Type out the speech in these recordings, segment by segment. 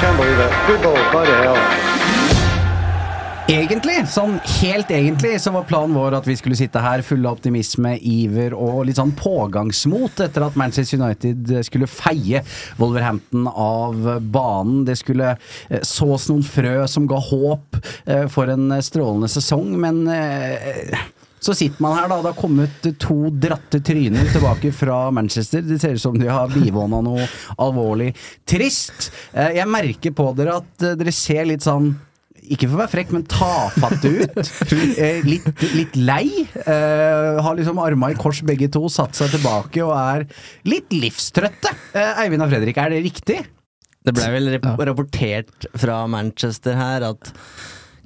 Can't believe it. Football, by the hell. Egentlig, sånn helt egentlig, så var planen vår at vi skulle sitte her fulle av optimisme, iver og litt sånn pågangsmot etter at Manchester United skulle feie Wolverhampton av banen. Det skulle eh, sås noen frø som ga håp eh, for en strålende sesong, men eh, så sitter man her, da. Det har kommet to dratte tryner tilbake fra Manchester. Det ser ut som de har bivåna noe alvorlig trist. Eh, Jeg merker på dere at eh, dere ser litt sånn ikke for å være frekk, men tafatte ut. Eh, litt, litt lei. Uh, har liksom arma i kors begge to, satt seg tilbake og er litt livstrøtte. Uh, Eivind og Fredrik, er det riktig? Det ble vel rapportert fra Manchester her at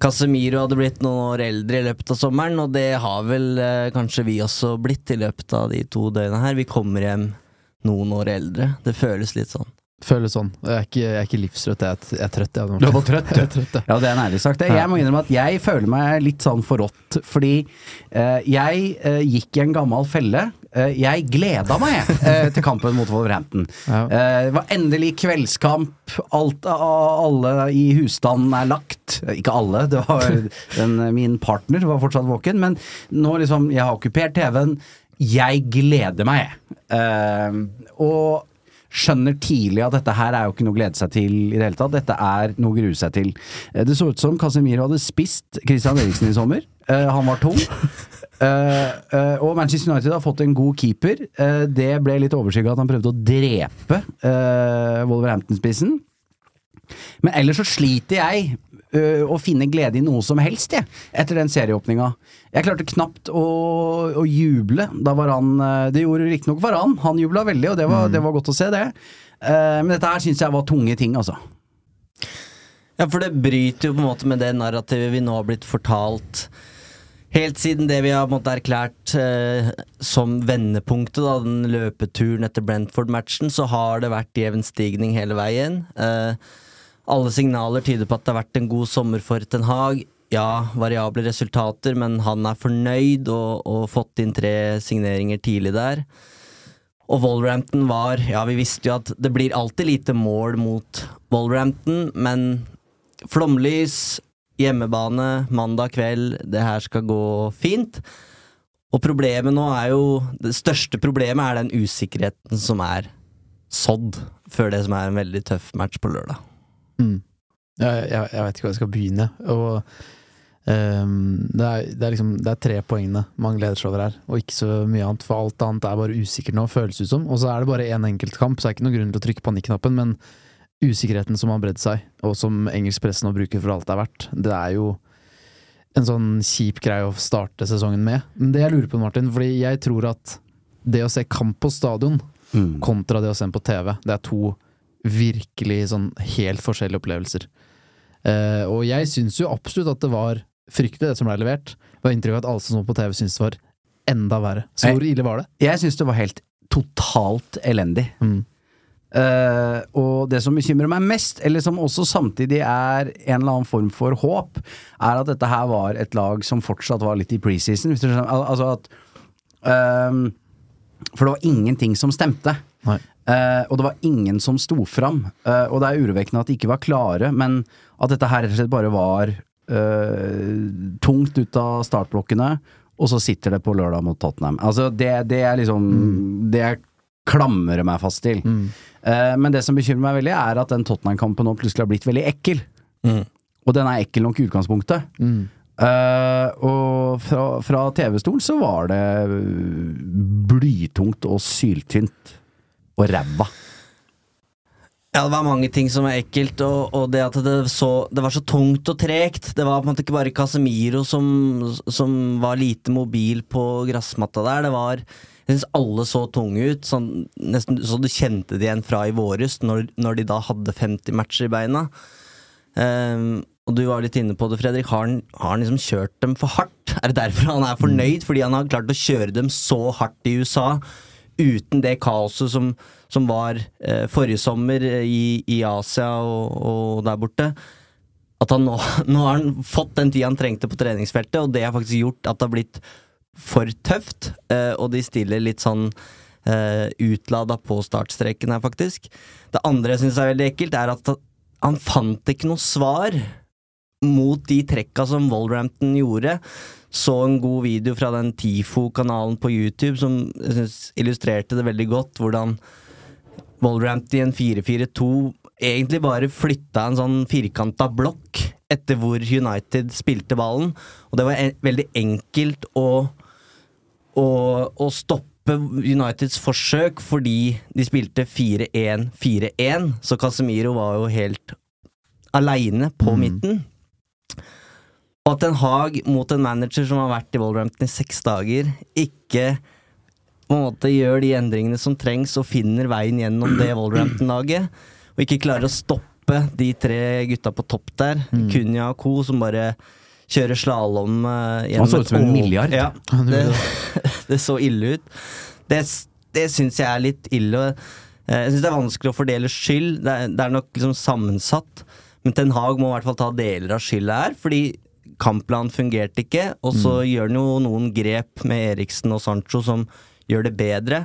Casemiro hadde blitt noen år eldre i løpet av sommeren, og det har vel eh, kanskje vi også blitt i løpet av de to døgna her. Vi kommer hjem noen år eldre. Det føles litt sånn. Føles sånn. Jeg er ikke, jeg er ikke livstrøtt, jeg er, jeg er trøtt. Jeg, Du er bare trøtt, Jeg er trøtt, jeg. Ja, det er en ærlig sagt. Jeg må innrømme at jeg føler meg litt sånn forrådt, fordi eh, jeg eh, gikk i en gammel felle. Eh, jeg gleda meg eh, til kampen mot Wolverhampton. Ja. Eh, det var endelig kveldskamp. Alt, av alle i husstanden er lagt. Ikke alle, det var den, min partner var fortsatt våken, men nå liksom Jeg har okkupert TV-en. Jeg gleder meg. Eh, og skjønner tidlig at dette her er jo ikke noe å glede seg til i det hele tatt. Dette er noe å grue seg til. Eh, Det så ut som Casemiro hadde spist Christian Eriksen i sommer. Eh, han var tung. Uh, uh, og Manchester United har fått en god keeper. Uh, det ble litt overskygga at han prøvde å drepe Wolverhampton-spissen. Men ellers så sliter jeg å finne glede i noe som helst, jeg, etter den serieåpninga. Jeg klarte knapt å, å juble da var han Det gjorde riktignok Varan, han jubla veldig, og det var, det var godt å se, det. Men dette her syns jeg var tunge ting, altså. Ja, for det bryter jo på en måte med det narrativet vi nå har blitt fortalt. Helt siden det vi har måte erklært eh, som vendepunktet, da, den løpeturen etter Brentford-matchen, så har det vært jevn stigning hele veien. Eh, alle signaler tyder på at det har vært en god sommer for Ten Hag. Ja, variable resultater, men han er fornøyd og, og fått inn tre signeringer tidlig der. Og Wolverhampton var Ja, vi visste jo at det blir alltid lite mål mot Wolverhampton, men flomlys, hjemmebane, mandag kveld, det her skal gå fint. Og problemet nå er jo Det største problemet er den usikkerheten som er sådd før det som er en veldig tøff match på lørdag. Mm. Jeg, jeg, jeg vet ikke hvor jeg skal begynne. Og um, det, er, det, er liksom, det er tre poengene man gleder seg over her, og ikke så mye annet. For alt annet er bare usikkert nå, føles ut som. Og så er det bare én enkelt kamp, så det er ikke noen grunn til å trykke panikknappen. Men usikkerheten som har bredd seg, og som engelsk presse nå bruker for alt det er verdt, det er jo en sånn kjip greie å starte sesongen med. Men det jeg lurer på, Martin, fordi jeg tror at det å se kamp på stadion kontra det å se den på TV, det er to virkelig sånn helt forskjellige opplevelser. Eh, og jeg syns jo absolutt at det var fryktelig, det som ble levert. Det var inntrykk av at alle som så på TV, syntes det var enda verre. Så hvor ille var det? Jeg syns det var helt totalt elendig. Mm. Eh, og det som bekymrer meg mest, eller som også samtidig er en eller annen form for håp, er at dette her var et lag som fortsatt var litt i preseason. Hvis du skjønner, Al altså at ehm, For det var ingenting som stemte. Nei. Eh, og det var ingen som sto fram. Uh, og det er urovekkende at de ikke var klare, men at dette her rett og slett bare var uh, tungt ut av startblokkene, og så sitter det på lørdag mot Tottenham. Altså, det, det er liksom Det jeg klamrer meg fast til. Eh, men det som bekymrer meg veldig, er at den Tottenham-kampen nå plutselig har blitt veldig ekkel. Og den er ekkel nok i utgangspunktet. Uh, og fra, fra TV-stolen så var det blytungt og syltynt og ræva. Ja, det var mange ting som var ekkelt, og, og det at det, så, det var så tungt og tregt. Det var på en måte ikke bare Casemiro som, som var lite mobil på gressmatta der. Det var Jeg syns alle så tunge ut, sånn, nesten så du kjente det igjen fra i våres, når, når de da hadde 50 matcher i beina. Um, og du var litt inne på det, Fredrik. Har han, har han liksom kjørt dem for hardt? Er det derfor han er fornøyd? Fordi han har klart å kjøre dem så hardt i USA, uten det kaoset som, som var eh, forrige sommer i, i Asia og, og der borte. At han nå, nå har han fått den tida han trengte på treningsfeltet, og det har faktisk gjort at det har blitt for tøft, eh, og de stiller litt sånn eh, utlada på startstreken her, faktisk. Det andre jeg syns er veldig ekkelt, er at han fant ikke noe svar mot de trekka som Wolverhampton gjorde. Så en god video fra den TIFO-kanalen på YouTube som jeg synes illustrerte det veldig godt, hvordan Wolverhampton i en 4-4-2 egentlig bare flytta en sånn firkanta blokk etter hvor United spilte ballen. Og det var en, veldig enkelt å, å, å stoppe Uniteds forsøk fordi de spilte 4-1-4-1, så Casemiro var jo helt aleine på midten. Og at en Haag mot en manager som har vært i Wolverhampton i seks dager, ikke på en måte gjør de endringene som trengs og finner veien gjennom det Wolverhampton-laget, og ikke klarer å stoppe de tre gutta på topp der, Kunya og co., som bare kjører slalåm gjennom Han så ut som en milliard. Ja, det, det så ille ut. Det, det syns jeg er litt ille. Eh, Jeg syns det er vanskelig å fordele skyld. Det er, det er nok liksom sammensatt. Men Ten Hag må i hvert fall ta deler av skylda her, fordi kampplanen fungerte ikke. Og så gjør han jo noen grep med Eriksen og Sancho som gjør det bedre.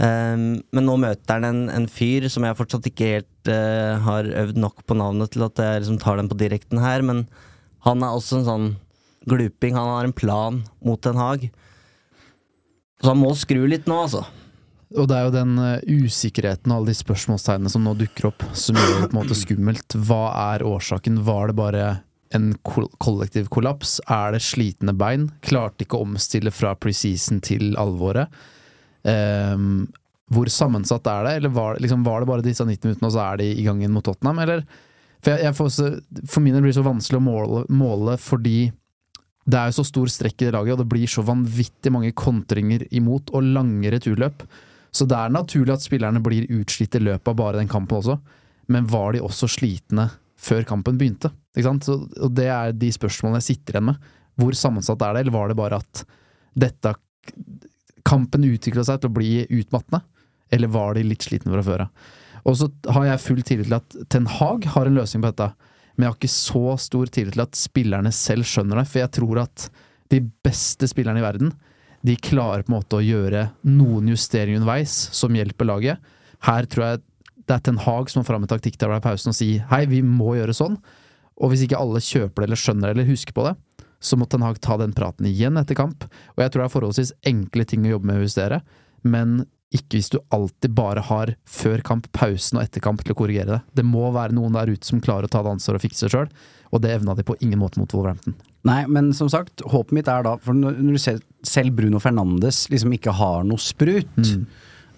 Um, men nå møter han en, en fyr som jeg fortsatt ikke helt uh, har øvd nok på navnet til at jeg liksom tar den på direkten her, men han er også en sånn gluping. Han har en plan mot Den Haag. Så han må skru litt nå, altså. Og det er jo den eh, usikkerheten og alle de spørsmålstegnene som nå dukker opp, som gjør det på en måte skummelt. Hva er årsaken? Var det bare en kollektiv kollaps? Er det slitne bein? Klarte ikke å omstille fra preseason til alvoret? Um, hvor sammensatt er det? Eller var, liksom, var det bare disse 90 minuttene, og så er de i gangen mot Tottenham? Eller, for, jeg, jeg også, for min del blir det så vanskelig å måle, måle fordi det er jo så stor strekk i det laget, og det blir så vanvittig mange kontringer imot, og lange returløp. Så det er naturlig at spillerne blir utslitt i løpet av bare den kampen også. Men var de også slitne før kampen begynte? Så, og det er de spørsmålene jeg sitter igjen med. Hvor sammensatt er det, eller var det bare at dette Kampen utvikla seg til å bli utmattende? Eller var de litt slitne fra før av? Og så har jeg full tillit til at Ten Hag har en løsning på dette. Men jeg har ikke så stor tillit til at spillerne selv skjønner det. For jeg tror at de beste spillerne i verden, de klarer på en måte å gjøre noen justeringer underveis som hjelper laget. Her tror jeg det er Ten Hag som må fram med taktikk der i pausen og si hei, vi må gjøre sånn. Og hvis ikke alle kjøper det eller skjønner det eller husker på det, så må Ten Hag ta den praten igjen etter kamp. Og jeg tror det er forholdsvis enkle ting å jobbe med å justere, men ikke hvis du alltid bare har før kamp, pausen og etter kamp til å korrigere det. Det må være noen der ute som klarer å ta det ansvaret og fikse det sjøl, og det evna de på ingen måte mot Wolverhampton. Nei, men som sagt, håpet mitt er da For når du ser selv Bruno Fernandes liksom ikke har noe sprut, eh,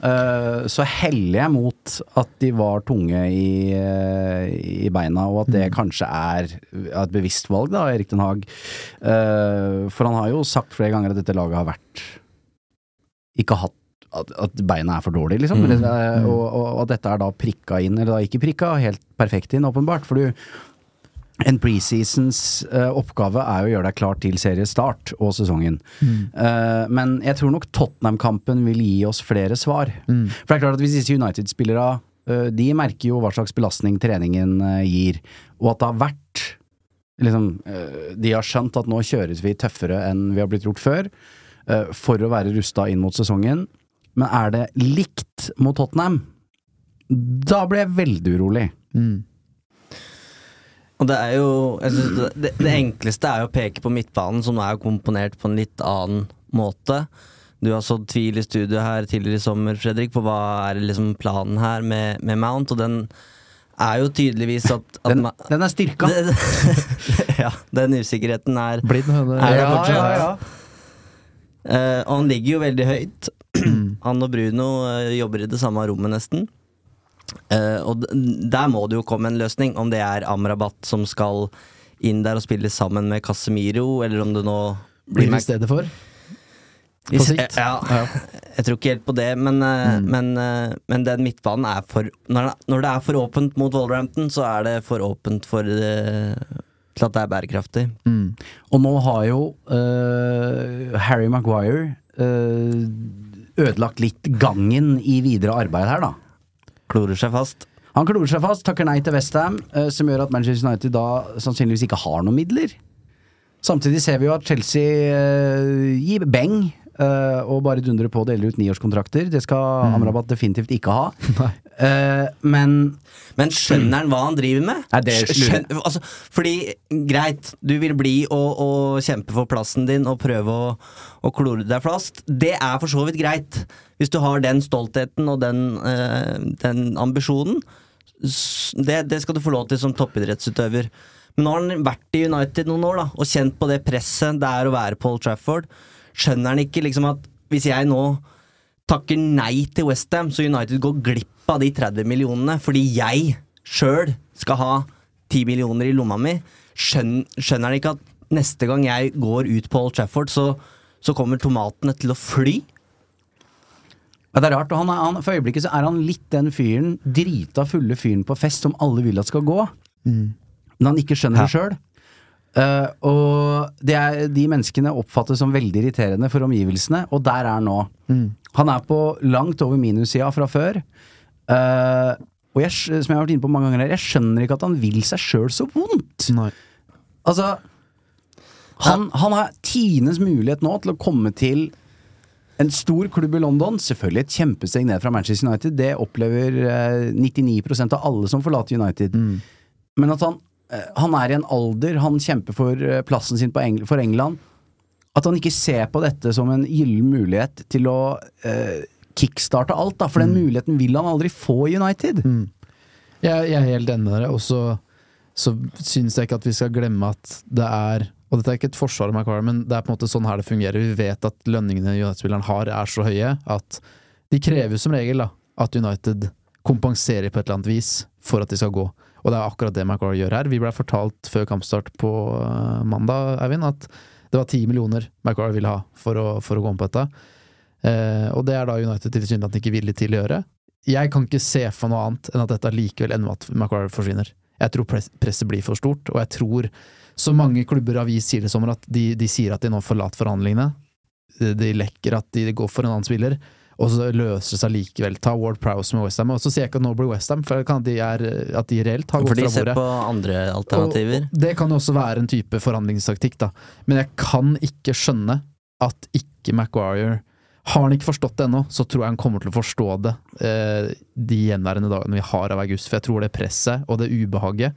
så heller jeg mot at de var tunge i, eh, i beina, og at det kanskje er et bevisst valg, da, Erik Den Haag. Eh, for han har jo sagt flere ganger at dette laget har vært Ikke hatt at, beina er for dårlige, liksom. Eller, eh, og, og at dette er da prikka inn, eller da ikke prikka helt perfekt inn, åpenbart. For du en preseasons uh, oppgave er jo å gjøre deg klar til seriestart og sesongen. Eh, men jeg tror nok Tottenham-kampen vil gi oss flere svar. For det er klart at hvis disse United-spillere uh, De merker jo hva slags belastning treningen eh, gir, og at det har vært liksom, eh, De har skjønt at nå kjøres vi tøffere enn vi har blitt gjort før, eh, for å være rusta inn mot sesongen. Men er det likt mot Tottenham, Da blir jeg veldig urolig. Mm. Og det er jo jeg synes det, det, enkleste er jo å peke på midtbanen, som er komponert på en litt annen måte. Du har sådd tvil i studio her tidligere i sommer, Fredrik, på hva er liksom planen her med, med Mount, og den er jo tydeligvis at, at Den, den er styrka. det, Ja, den usikkerheten er Blitt høne. Er ja, ja, ja. Uh, og han ligger jo veldig høyt. han og Bruno uh, jobber i det samme rommet, nesten. Eh, og der må det jo komme en løsning, om det er Amrabat som skal inn der og spille sammen med Casemiro, eller om det nå Blir det i stedet for? På sikt? Ja, jeg tror ikke helt på det, men, mm. men, eh, men den midtbanen er for når når det er for åpent mot Wolverhampton, så er det for åpent for det, til at det er bærekraftig. Mm. Og nå har jo uh, Harry Maguire uh, ødelagt litt gangen i videre arbeid her, da. Klorer seg fast. Han klorer seg fast, takker nei til Westham, uh, som gjør at Manchester United da sannsynligvis ikke har noen midler. Samtidig ser vi jo at Chelsea øh, gir beng øh, og bare dundrer på og deler ut niårskontrakter. Det skal Amrabat definitivt ikke ha. Eh, men Men skjønner han hva han driver med? Nei, det Skj- skjøn- altså, fordi, greit, du vil bli og, og kjempe for plassen din og prøve å, å klore deg fast. Det er for så vidt greit, hvis du har den stoltheten og den, uh, den ambisjonen. Det, det skal du få lov til som toppidrettsutøver. Men nå har han vært i United noen år da, og kjent på det presset det er å være Paul Trafford. Skjønner han ikke liksom at hvis jeg nå takker nei til Westham, så United går glipp av de 30 millionene fordi jeg sjøl skal ha 10 millioner i lomma mi. Skjøn, skjønner han ikke at neste gang jeg går ut på Old Trafford, så, så kommer tomatene til å fly? Ja, det er rart. og han er, han, For øyeblikket så er han litt den fyren, drita fulle fyren på fest som alle vil at skal gå. Men han ikke skjønner det sjøl. Og det er, de menneskene oppfattes som veldig irriterende for omgivelsene, og der er han nå. Han er på langt over minussida fra før. Uh, og jeg, som jeg har vært inne på mange ganger her, jeg skjønner ikke at han vil seg sjøl så vondt. Nei. Altså han, han har tidenes mulighet nå til å komme til en stor klubb i London. Selvfølgelig et kjempesteg ned fra Manchester United. Det opplever eh, 99% av alle som forlater United. Men at han, han er i en alder, han kjemper for eh, plassen sin på Eng for England. At han ikke ser på dette som en gyllen mulighet til å eh, kickstarte alt, da. For den muligheten vil han aldri få i United. Jeg, jeg er helt enig med dere, og så, syns jeg ikke at vi skal glemme at det er Og dette er ikke et forsvar av Maguire, men det er på en måte sånn her det fungerer. Vi vet at lønningene United-spilleren har, er så høye at de krever som regel da, at United kompenserer på et eller annet vis for at de skal gå. Og det er akkurat det McGuire gjør her. Vi ble fortalt før kampstart på eh, mandag, Eivind, at det var ti millioner McGuire ville ha for å, for å gå om på dette. Eh, og det er da United tilsynelatende ikke villig til å gjøre. Jeg kan ikke se for noe annet enn at dette likevel ender med at McGuire forsvinner. Jeg tror presset blir for stort, og jeg tror så mange klubber og avis sier det sommer at de, de sier at de nå forlater forhandlingene. De lekker at de går for en annen spiller, og så løser det seg likevel. Ta Ward Prowse med Westham. Og så sier jeg ikke at nå blir Westham, for kan at de, er, at de reelt har For de ser på andre alternativer. Og det kan også være en type forhandlingstaktikk, da. Men jeg kan ikke skjønne at ikke Maguire Har han ikke forstått det ennå, så tror jeg han kommer til å forstå det eh, de gjenværende dagene vi har av august. For jeg tror det presset og det ubehaget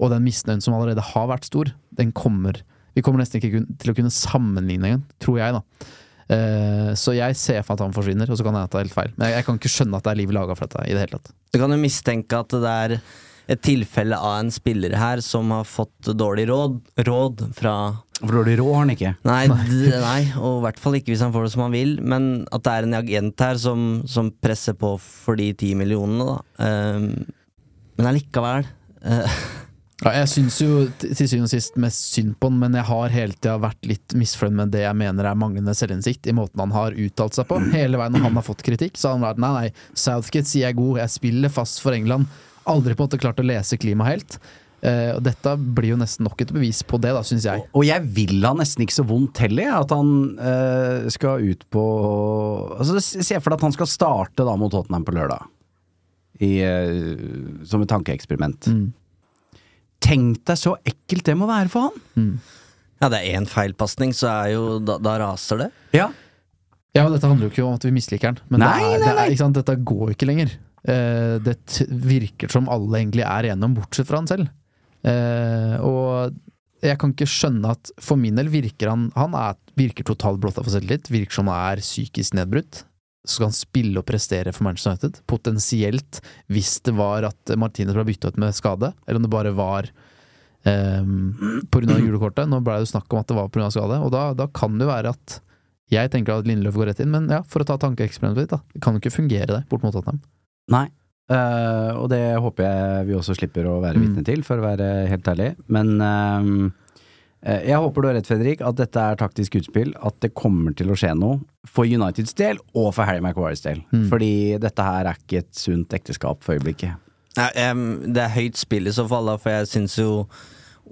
og den misnøyen som allerede har vært stor, den kommer Vi kommer nesten ikke til å kunne sammenligne engang, tror jeg, da. Eh, så jeg ser for at han forsvinner, og så kan jeg er helt feil. Men jeg, jeg kan ikke skjønne at det er liv laga for dette i det hele tatt. Du kan jo mistenke at det er et tilfelle av en spiller her som har fått dårlig råd, råd fra For dårlig råd har han ikke. Nei, nei, og i hvert fall ikke hvis han får det som han vil. Men at det er en agent her som, som presser på for de ti millionene, da. Ehm, men allikevel. eh, Ja, jeg syns jo til syvende og sist mest synd på han, men jeg har hele tida vært litt misfornøyd med det jeg mener er manglende selvinnsikt i måten han har uttalt seg på. Hele veien når han har fått kritikk, så har han vært nei, nei, Southgate sier jeg er god, jeg spiller fast for England. Aldri på en måte klart å lese klimaet helt. Uh, og dette blir jo nesten nok et bevis på det, da, syns jeg. Og jeg vil han nesten ikke så vondt heller, at han uh, skal ut på Altså, Se for deg at han skal starte da mot Tottenham på lørdag. I, uh, som et tankeeksperiment. Tenk deg så ekkelt det må være for han! ja, det er én feilpasning, så er jo da, da raser det. Ja. Ja, og dette handler jo ikke om at vi misliker han, men Nei, det er, nei, det nei. er, ikke sant? dette går ikke lenger. Uh, det t virker som alle egentlig er igjennom, bortsett fra han selv. Uh, og jeg kan ikke skjønne at for min del virker han Han er, virker totalt blotta for selvtillit, virker som han er psykisk nedbrutt. Så skal han spille og prestere for Manchester United. Potensielt, hvis det var at Martinez ble bytta ut med skade, eller om det bare var um, pga. julekortet. Nå ble det jo snakk om at det var pga. skade, og da, da kan det være at jeg tenker at Lindløf går rett inn, men ja, for å ta tankeeksperimentet litt, da. Det kan jo ikke fungere, det, bort mot Tottenham. Nei. uh, og det håper jeg vi også slipper å være Mm. vitne til, for å være helt ærlig. Men ehm, eh, jeg håper du har rett, Fredrik, at dette er taktisk utspill. At det kommer til å skje noe for Uniteds del, og for Harry Maguires del. Mm. Fordi dette her er ikke et sunt ekteskap for øyeblikket. Nei, um, det er høyt spill i så fall, da, for jeg syns jo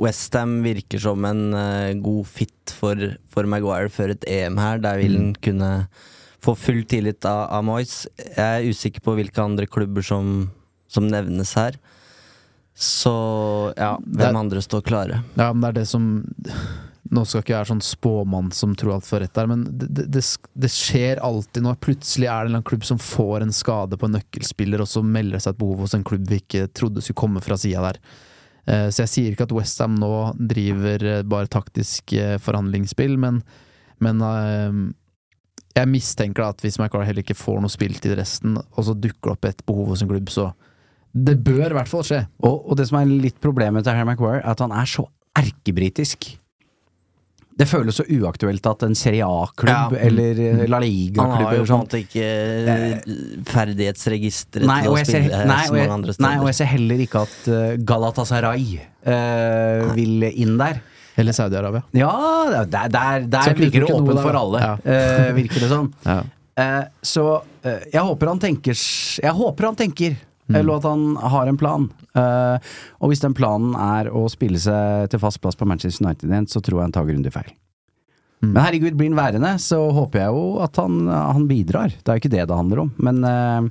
Westham virker som en uh, god fit for, for Maguire før et EM her. Der vil han kunne få full tillit av, av Moyes. Jeg er usikker på hvilke andre klubber som, som nevnes her. Så ja, hvem er- andre står klare? Ja, men det er det som Nå skal ikke jeg være sånn spåmann som tror alt får rett der, men det, det, det, skjer alltid når plutselig er det en klubb som får en skade på en nøkkelspiller, og så melder det seg et behov hos en klubb vi ikke trodde skulle komme fra sida der. Eh, Så jeg sier ikke at Westham nå driver eh, bare taktisk eh, forhandlingsspill, men, men jeg mistenker at hvis McCarr heller ikke får noe spilt i resten, og så dukker det opp et behov hos en klubb, så det bør i hvert fall skje. Og, og det som er litt problemet til Harry Maguire, er at han er så erkebritisk. Det føles så uaktuelt at en Serie A-klubb Ja. eller eh, La Liga-klubb Han har jo på en sånn måte ikke eh, ferdighetsregisteret til og å spille nei, så mange andre steder. nei, og jeg ser heller ikke at eh, Galatasaray uh, vil inn der. Eller Saudi-Arabia. Ja, der, der, der virker det åpent der, for alle, Ja. uh, virker det som. Ja. Uh, så jeg håper han tenker Jeg håper han tenker, Mm. eller at han har en plan. Uh, og hvis den planen er å spille seg til fast plass på Manchester United igjen, så tror jeg han tar grundig feil. Mm. Men herregud, blir han værende, så håper jeg jo at han, han bidrar. Det er jo ikke det det handler om. Men uh,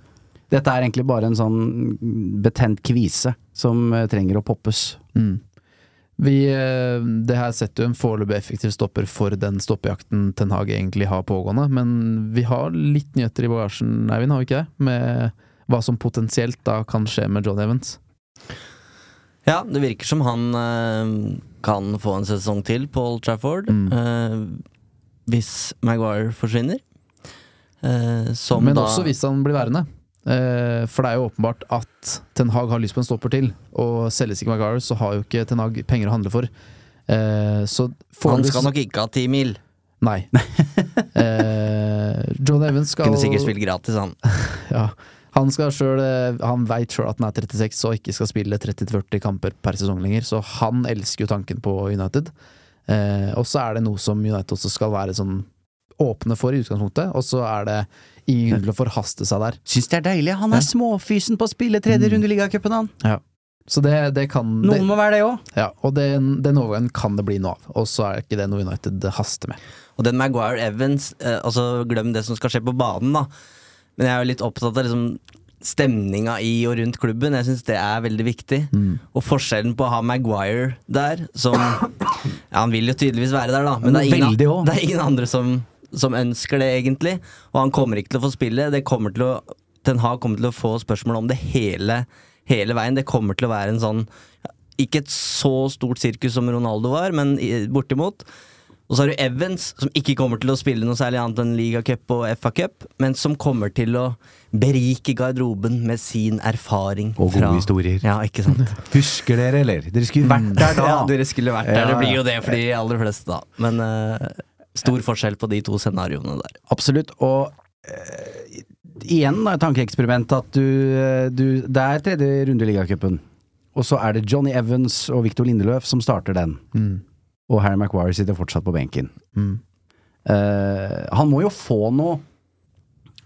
dette er egentlig bare en sånn betent kvise som eh, trenger å poppes. Mm. Vi, det her setter jo en foreløpig effektiv stopper for den stoppejakten Ten Hag egentlig har pågående, men vi har litt nyheter i bagasjen, Eivind, har vi ikke det? Med hva som potensielt da kan skje med John Evans. Ja, det virker som han eh, kan få en sesong til på Old Trafford. Mm. eh, hvis Maguire forsvinner. Som Men da også hvis han blir værende. For det er jo åpenbart at Ten Hag har lyst på en stopper til, og selges ikke Maguire, så har jo ikke Ten Hag penger å handle for. Så Han skal nok ikke ha ti mil. Nei. John Evans skal Kunne sikkert spilt gratis, han. Ja. Han skal selv, eh, Han veit sjøl at han er 36 og ikke skal spille 30-40 kamper per sesong lenger, så han elsker jo tanken på United. Eh, og så er det noe som United også skal være sånn åpne for i utgangspunktet, og så er det ingen grunn til å forhaste seg der. Syns det er deilig. Han er Ja. småfysen på å spille tredje Mm. runde i ligacupen, han. Så det, det kan det, Noen må være det òg. ja, Og den, den overgangen kan det bli noe av, og så er ikke det noe United haster med. Og den Maguire Evans, eh, altså glem det som skal skje på banen, da. Men jeg er jo litt opptatt av liksom stemninga i og rundt klubben. Jeg syns det er veldig viktig. Og forskjellen på å ha Maguire der, som Ja, han vil jo tydeligvis være der, da, men det er ingen, det er ingen andre som, som ønsker det, egentlig. Og han kommer ikke til å få spille. Det kommer til å Ten Hag kommer til å få spørsmål om det hele, hele veien. Det kommer til å være en sånn Ikke et så stort sirkus som Ronaldo var, men bortimot. Og så har du Evans, som ikke kommer til å spille noe særlig annet enn ligacup og FA-cup, men som kommer til å berike garderoben med sin erfaring. Og gode historier. Ja, ikke sant? Husker dere, eller? Dere skulle vært der da. Ja, dere skulle vært der. Det blir jo det for de aller fleste, da. Men uh, stor forskjell på de to scenarioene der. Absolutt. Og uh, igjen da, et tankeeksperiment at du, eh, du Det er tredje runde i ligacupen. Og så er det Johnny Evans og Victor Lindeløf som starter den. Mm. Og Harry Maguire sitter fortsatt på benken. Mm. Uh, han må jo få noe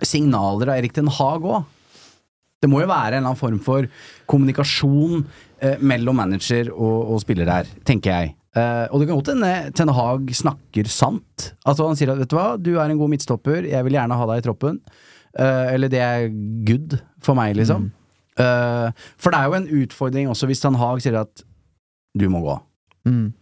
signaler av Erik Den Haag òg. Det må jo være en eller annen form for kommunikasjon uh, mellom manager og, og spiller her, tenker jeg. Uh, og det kan godt hende Ten Hag snakker sant. Altså Han sier at vet du hva, du er en god midtstopper, jeg vil gjerne ha deg i troppen. Eller det er good for meg, liksom. Eh, for det er jo en utfordring også hvis Ten Hag sier at du må gå. Mm.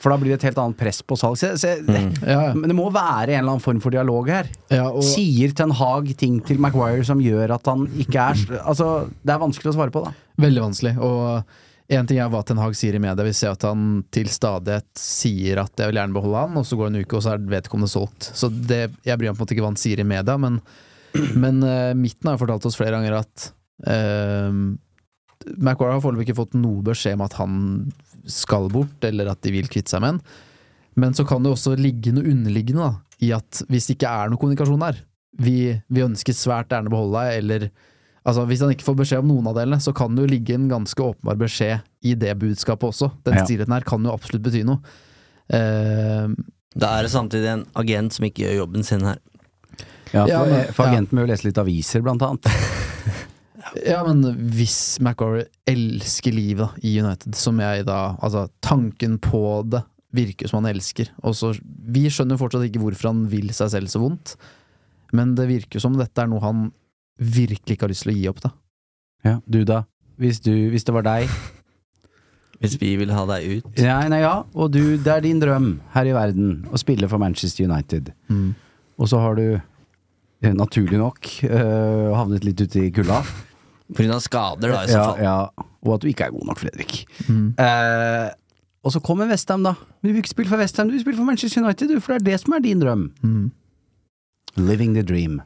For da blir det et helt annet press på salg. Så, så, Ja, ja. Men det må være en eller annen form for dialog her. Ja, og, Sier Ten Hag ting til Maguire som gjør at han ikke er Altså, det er vanskelig å svare på, da. Veldig vanskelig. Og en ting er hva Ten Hag sier i media. Vi ser at han til stadighet sier at jeg vil gjerne beholde han, og så går det en uke, og så er vedkommende solgt. Så det, jeg bryr meg på en måte ikke hva han sier i media, men, men uh, Midten har fortalt oss flere ganger at uh, Maguire har foreløpig ikke fått noe beskjed om at han skal bort, eller at de vil kvitte seg med en. Men så kan det også ligge noe underliggende da, i at hvis det ikke er noe kommunikasjon der, vi, vi ønsker svært gjerne å beholde deg, eller Altså Hvis han ikke får beskjed om noen av delene, så kan det jo ligge en ganske åpenbar beskjed i det budskapet også. Den Ja. stillheten her kan jo absolutt bety noe. Uh, Da er det samtidig en agent som ikke gjør jobben sin her. Ja, for, men- for ja. agenten må jo lese litt aviser, blant annet. ja, men hvis McGorry elsker livet da, i United, som jeg da Altså, tanken på det virker som han elsker. Og så Vi skjønner jo fortsatt ikke hvorfor han vil seg selv så vondt, men det virker som dette er noe han virkelig ikke har lyst til å gi opp, da. Ja, du da? Hvis, du, hvis det var deg Hvis vi vil ha deg ut. Nei, nei, ja. Og du, det er din drøm her i verden å spille for Manchester United. Mm. Og så har du, eh, naturlig nok, øh, havnet litt ute i kulda. Av skader, da, i så Ja, fall. ja. Og at du ikke er god nok, Fredrik. Mm. Eh, og så kommer Westham, da. Men du vil ikke spille for Westham, du vil spille for Manchester United, du, for det er det som er din drøm. Mm. Living the dream.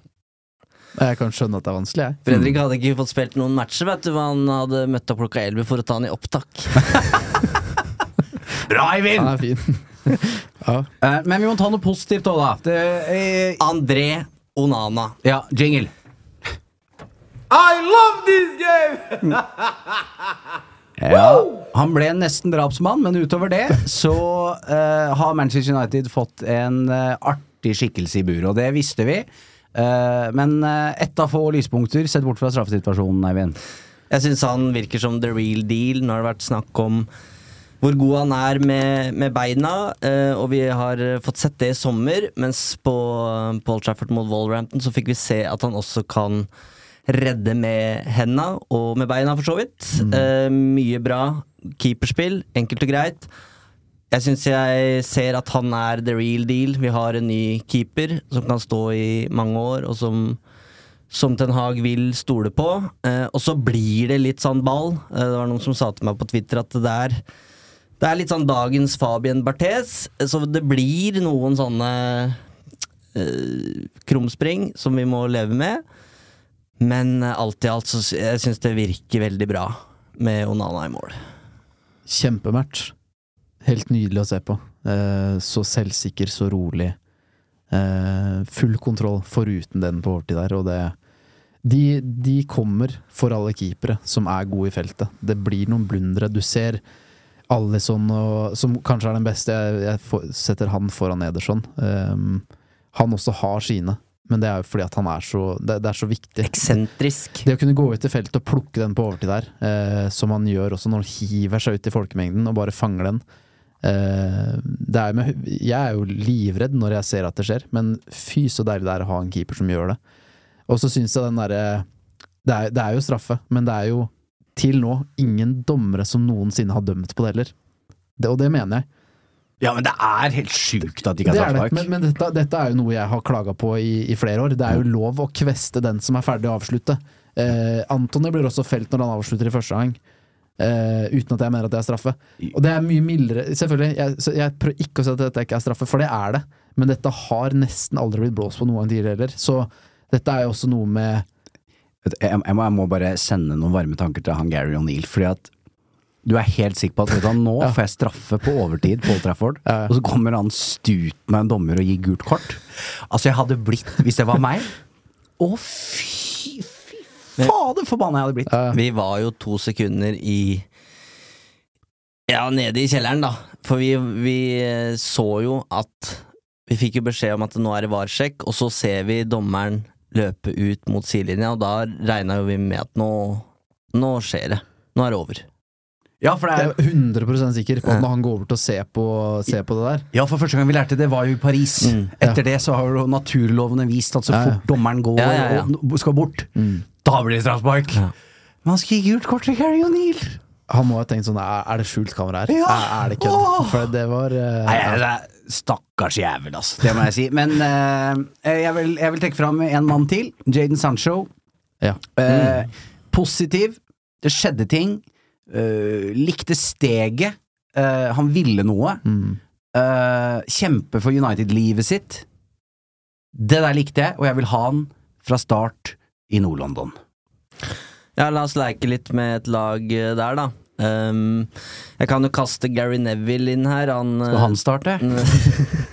Jeg kan skjønne at det er vanskelig, jeg. Fredrik hadde ikke fått spilt noen matcher, vet du, hva han hadde møtt opp klokka 11 for å ta han i opptak. Bra, Eivind! Han er fin. ja. Eh, men vi må ta noe positivt òg, da. Det, eh, André Onana. ja, jingle. Ja, han ble nesten drapsmann, men utover det så uh, har Manchester United fått en uh, artig skikkelse i buret, og det visste vi. Uh, men uh, ett av få lyspunkter, sett bort fra straffesituasjonen, Eivind. Jeg syns han virker som the real deal. Nå har det vært snakk om hvor god han er med, med beina, uh, og vi har fått sett det i sommer. Mens på uh, Paul Trafford mot Wallrampton så fikk vi se at han også kan redde med henda, og med beina, for så vidt. Eh, mye bra keeperspill, enkelt og greit. Jeg syns jeg ser at han er the real deal. Vi har en ny keeper som kan stå i mange år, og som som Ten Hag vil stole på. Uh, og så blir det litt sånn ball. Uh, det var noen som sa til meg på Twitter at det er Det er litt sånn dagens Fabien Barthes, så det blir noen sånne øh, krumspring som vi må leve med. Men eh, alt i alt så jeg syns det virker veldig bra med Onana i mål. Kjempematch. Helt nydelig å se på. Eh, så selvsikker, så rolig. Eh, full kontroll, foruten den på overtid der, og det de, de kommer for alle keepere som er gode i feltet. Det blir noen blundere. Du ser Alison, og, som kanskje er den beste. Jeg, jeg setter han foran Ederson. Um, han også har sine, men det er jo fordi at han er så Det, det er så viktig. Eksentrisk. Det å kunne gå ut i feltet og plukke den på overtid der, eh, som han gjør også når han hiver seg ut i folkemengden og bare fanger den eh, det er med, Jeg er jo livredd når jeg ser at det skjer, men fy så deilig det er å ha en keeper som gjør det. Og så syns jeg den derre det, det er jo straffe, men det er jo til nå ingen dommere som noensinne har dømt på det heller. Det, og det mener jeg. Ja, men det er helt sjukt at de ikke har er det, straffespark. men, men dette, dette er jo noe jeg har klaga på i, i flere år. Det er jo lov å kveste den som er ferdig å avslutte. Eh, Antony blir også felt når han avslutter i første gang. Eh, uten at jeg mener at det er straffe. Og det er mye mildere Selvfølgelig, jeg, så jeg prøver ikke å si at dette ikke er straffe, for det er det. Men dette har nesten aldri blitt blåst på noen tidligere heller. Så dette er jo også noe med Jeg, jeg, må, jeg må bare sende noen varme tanker til han Gary O'Neill, fordi at du er helt sikker på at vet du, nå Ja. får jeg straffe på overtid på Old Trafford, Ja, ja. og så kommer han stut med en dommer og gir gult kort. Altså, jeg hadde blitt, hvis det var meg Å, fy, fy fader forbanna jeg hadde blitt. Vi var jo to sekunder i Ja, nede i kjelleren, da. For vi, vi eh, så jo at Vi fikk jo beskjed om at nå er det varsjekk, og så ser vi dommeren løpe ut mot sidelinja, og da regna jo vi med at nå Nå skjer det. Nå er det over. Ja, for det er, er 100 sikker på at når han går over til å se på, se på det der ja, for første gang vi lærte det, var jo i Paris. Mm, Etter det så har jo naturlovene vist at så Ja, ja. fort dommeren går Ja, ja, ja. og skal bort, da blir det straffespark. Ja. Men han skal gi gult kort til Gary O'Neill! Han må ha tenkt sånn Er, det skjult kamera her? Ja. Er, er det kødd? Åh. For det var uh, Nei, det er Stakkars jævel, altså. Det må jeg si. Men uh, jeg, vil, jeg vil trekke fram en mann til. Jaden Sancho. Ja. Eh, Positiv. Det skjedde ting. Eh, likte steget. Uh, han ville noe. Mm. Uh, kjempe for United-livet sitt. Det der likte jeg, og jeg vil ha han fra start i Nord-London. Ja, la oss leke litt med et lag der, da. Um, jeg kan jo kaste Gary Neville inn her. Han, Skal han starte?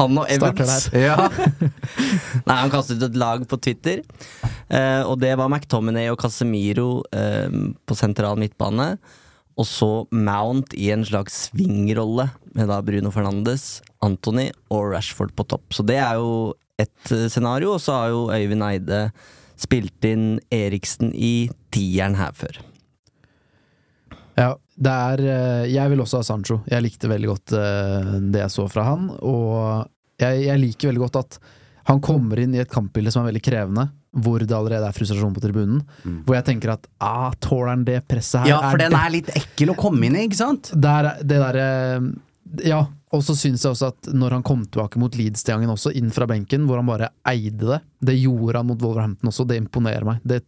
han og Evans. Ja. Nei, han kastet ut et lag på Twitter, eh, og det var McTominay og Casemiro eh, på sentral midtbane. Og så Mount i en slags swingrolle, med da Bruno Fernandes, Anthony og Rashford på topp. Så det er jo ett eh, scenario, og så har jo Øyvind Eide spilt inn Eriksen i tieren her før. Ja, det er eh, Jeg vil også ha Sancho. Jeg likte veldig godt eh, det jeg så fra han, og jeg, jeg liker veldig godt at han kommer inn i et kampbilde som er veldig krevende, hvor det allerede er frustrasjon på tribunen. Hvor jeg tenker at ah, tåler han det presset her? ja, for den det- er litt ekkel å komme inn i, ikke sant? der, det derre Ja, og så syns jeg også at når han kom tilbake mot Leeds-gangen også, inn fra benken, hvor han bare eide det Det gjorde han mot Wolverhampton også, det imponerer meg. Det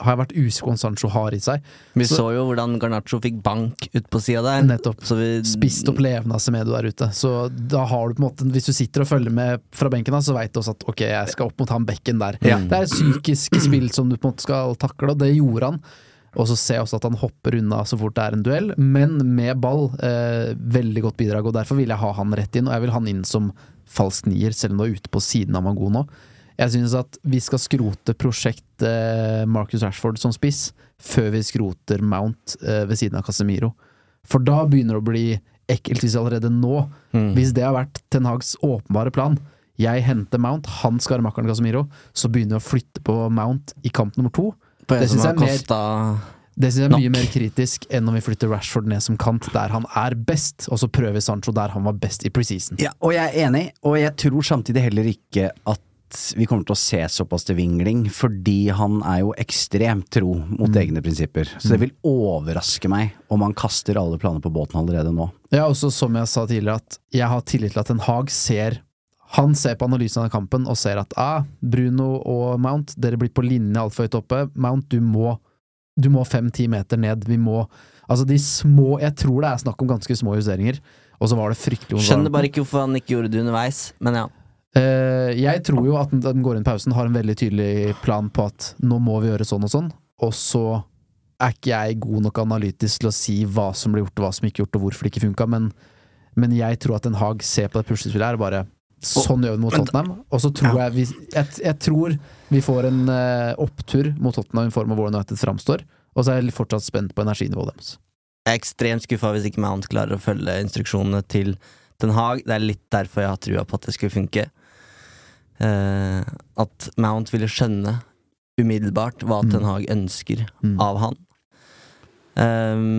har jeg vært usikker på om Sancho har i seg. Vi Så- så, jo hvordan Garnaccio fikk bank ut på sida der. Nettopp. Så vi, Spist opp levende av Semedo der ute. Så da har du på en måte Hvis du sitter og følger med fra benken, da, så veit du også at ok, jeg skal opp mot han bekken der. Ja. Det er et psykisk spill som du på en måte skal takle, og det gjorde han. Og så ser jeg også at han hopper unna så fort det er en duell, men med ball. Eh, veldig godt bidrag, og derfor vil jeg ha han rett inn. Og jeg vil ha han inn som falsk nier, selv om du er ute på siden av Mango nå. Jeg synes at vi skal skrote prosjekt eh, Marcus Rashford som spiss, før vi skroter Mount eh, ved siden av Casemiro. For da begynner det å bli ekkelt hvis allerede nå, Mm. hvis det har vært Ten Hags åpenbare plan, jeg henter Mount, han skal ha makkeren Casemiro, så begynner vi å flytte på Mount i kamp nummer to. På en det som har er kosta Det synes jeg er Nok. mye mer kritisk enn om vi flytter Rashford ned som kant, der han er best, og så prøver Sancho der han var best i preseason. Ja, og jeg er enig, og jeg tror samtidig heller ikke at vi kommer til å se såpass til vingling, fordi han er jo ekstremt tro mot egne prinsipper. Så det vil overraske meg om han kaster alle planer på båten allerede nå. Ja, også som jeg sa tidligere, at jeg har tillit til at en Hag ser Han ser på analysen av kampen og ser at ah, Bruno og Mount, dere blir på linje altfor høyt oppe. Mount, du må Du må fem-ti meter ned. Vi må Altså, de små Jeg tror det er snakk om ganske små justeringer, og så var det fryktelig. Skjønner bare ikke hvorfor han ikke gjorde det underveis, men ja. Uh, jeg tror jo at den går inn pausen, har en veldig tydelig plan på at nå må vi gjøre sånn og sånn, og så er ikke jeg god nok analytisk til å si hva som ble gjort, og hva som ikke gjort, og hvorfor det ikke funka, men, men jeg tror at Den Haag ser på det puslespillet her og bare Sånn gjør vi mot Tottenham. Og så tror jeg vi jeg, jeg tror vi får en uh, opptur mot Tottenham i form av hvordan United framstår, og så er jeg fortsatt spent på energinivået deres. Jeg er ekstremt skuffa hvis ikke Mount klarer å følge instruksjonene til Den Haag. Det er litt derfor jeg har trua på at det skulle funke. Uh, at Mount ville skjønne umiddelbart hva Mm. Ten Hag ønsker Mm. av han. Um,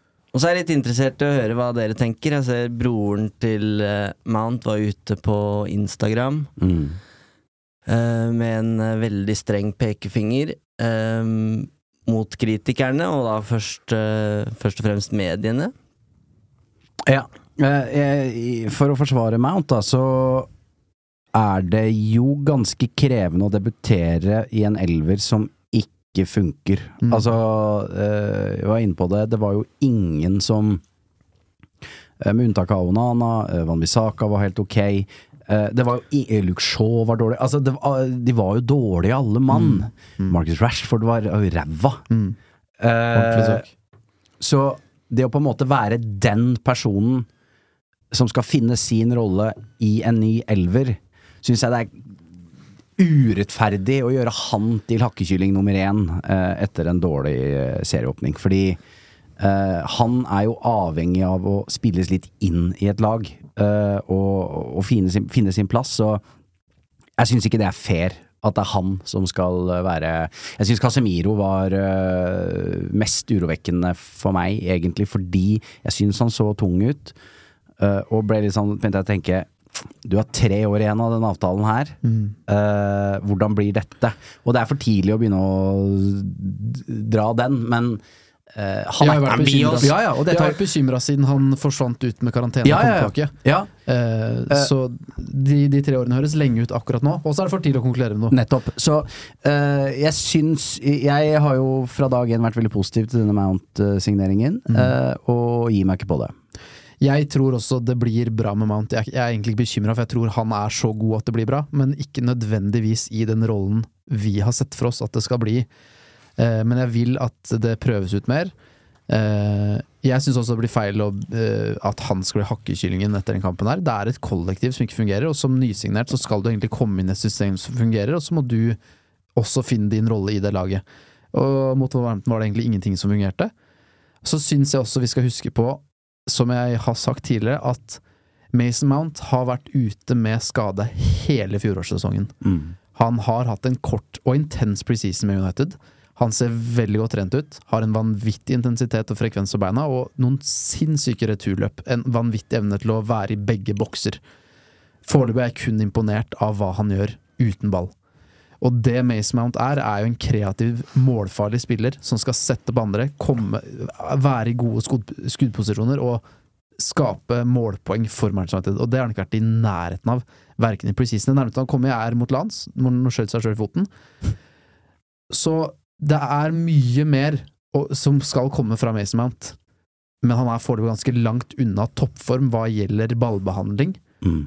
Og så er jeg litt interessert i å høre hva dere tenker. Jeg ser broren til eh, Mount var ute på Instagram eh, med en eh, veldig streng pekefinger uh, mot kritikerne, og da først, uh, først og fremst mediene. Ja. Eh, For å forsvare Mount, da, så er det jo ganske krevende å debutere i en elver som ikke funker. Mm. Altså, eh, jeg var inne på det, det var jo ingen som eh, Med unntak av Onana, eh, Van Bissaka var helt ok. Eh, Det var jo eh, Shaw var dårlig. Altså, det var, de var jo dårlige alle mann. Marcus Rashford var ræva. Mm. Eh, så det å på en måte være den personen som skal finne sin rolle i en ny elver, syns jeg det er urettferdig å gjøre han til hakkekylling nummer én eh, etter en dårlig eh, serieåpning. Fordi eh, han er jo avhengig av å spilles litt inn i et lag eh, og, og finne, sin, finne sin plass. Så jeg syns ikke det er fair at det er han som skal være Jeg syns Casemiro var øh, mest urovekkende for meg, egentlig, fordi jeg syns han så tung ut. og ble litt sånn begynte jeg å tenke Du har tre år igjen av denne avtalen her. Mm. Uh, hvordan blir dette? Og det er for tidlig å begynne å dra den, men uh, han er ikke oss- Ja, ja, og det Jeg har vært bekymra siden han forsvant ut med karantene Ja, ja, ja. Eh, Eh. så de, de tre årene høres lenge ut akkurat nå, og så er det for tidlig å konkludere med noe. Nettopp. Så jeg syns Jeg har jo fra dag én vært veldig positiv til denne Mount-signeringen, øh, og gir meg ikke på det. Jeg tror også det blir bra med Mount. Jeg, jeg er egentlig ikke bekymra, for jeg tror han er så god at det blir bra, men ikke nødvendigvis i den rollen vi har sett for oss at det skal bli. Eh, men jeg vil at det prøves ut mer. Eh, jeg syns også det blir feil å, eh, at han skal bli hakkekyllingen etter den kampen her. Det er et kollektiv som ikke fungerer, og som nysignert så skal du egentlig komme inn i et system som fungerer, og så må du også finne din rolle i det laget. Og mot Wolverhampton var det egentlig ingenting som fungerte. Så syns jeg også vi skal huske på, som jeg har sagt tidligere, at Mason Mount har vært ute med skade hele fjorårssesongen. Han har hatt en kort og intens preseason med United. Han ser veldig godt trent ut, har en vanvittig intensitet og frekvens på beina, og noen sinnssyke returløp. En vanvittig evne til å være i begge bokser. Foreløpig er jeg kun imponert av hva han gjør uten ball. Og det Mace Mount er, er jo en kreativ, målfarlig spiller som skal sette på andre, komme, være i gode skudd, skuddposisjoner og skape målpoeng for Manchester United. Og det har han ikke vært i nærheten av, verken i preseason. Det nærmeste han kommer, er mot lands, når han skjøt seg sjøl i foten. Så det er mye mer som skal komme fra Mason Mount, men han er foreløpig ganske langt unna toppform hva gjelder ballbehandling. Mm.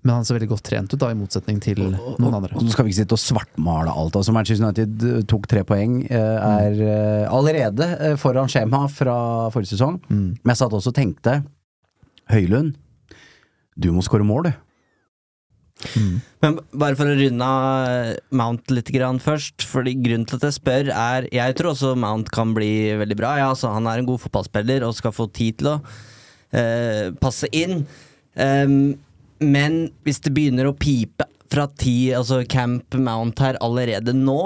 Men han ser veldig godt trent ut, da, i motsetning til noen andre. Og nå skal vi ikke sitte og svartmale alt. Altså Manchester United eh, tok tre poeng, eh, er mm. allerede eh, foran skjema fra forrige sesong. Mm. Men jeg satt også og tenkte Høylund, du må skåre mål, du. Men bare for å runde av Mount litt grann først, fordi grunnen til at jeg spør er Jeg tror også Mount kan bli veldig bra. Ja, altså, han er en god fotballspiller og skal få tid til å eh, passe inn. Ehm, men hvis det begynner å pipe fra ti, altså Camp Mount her allerede nå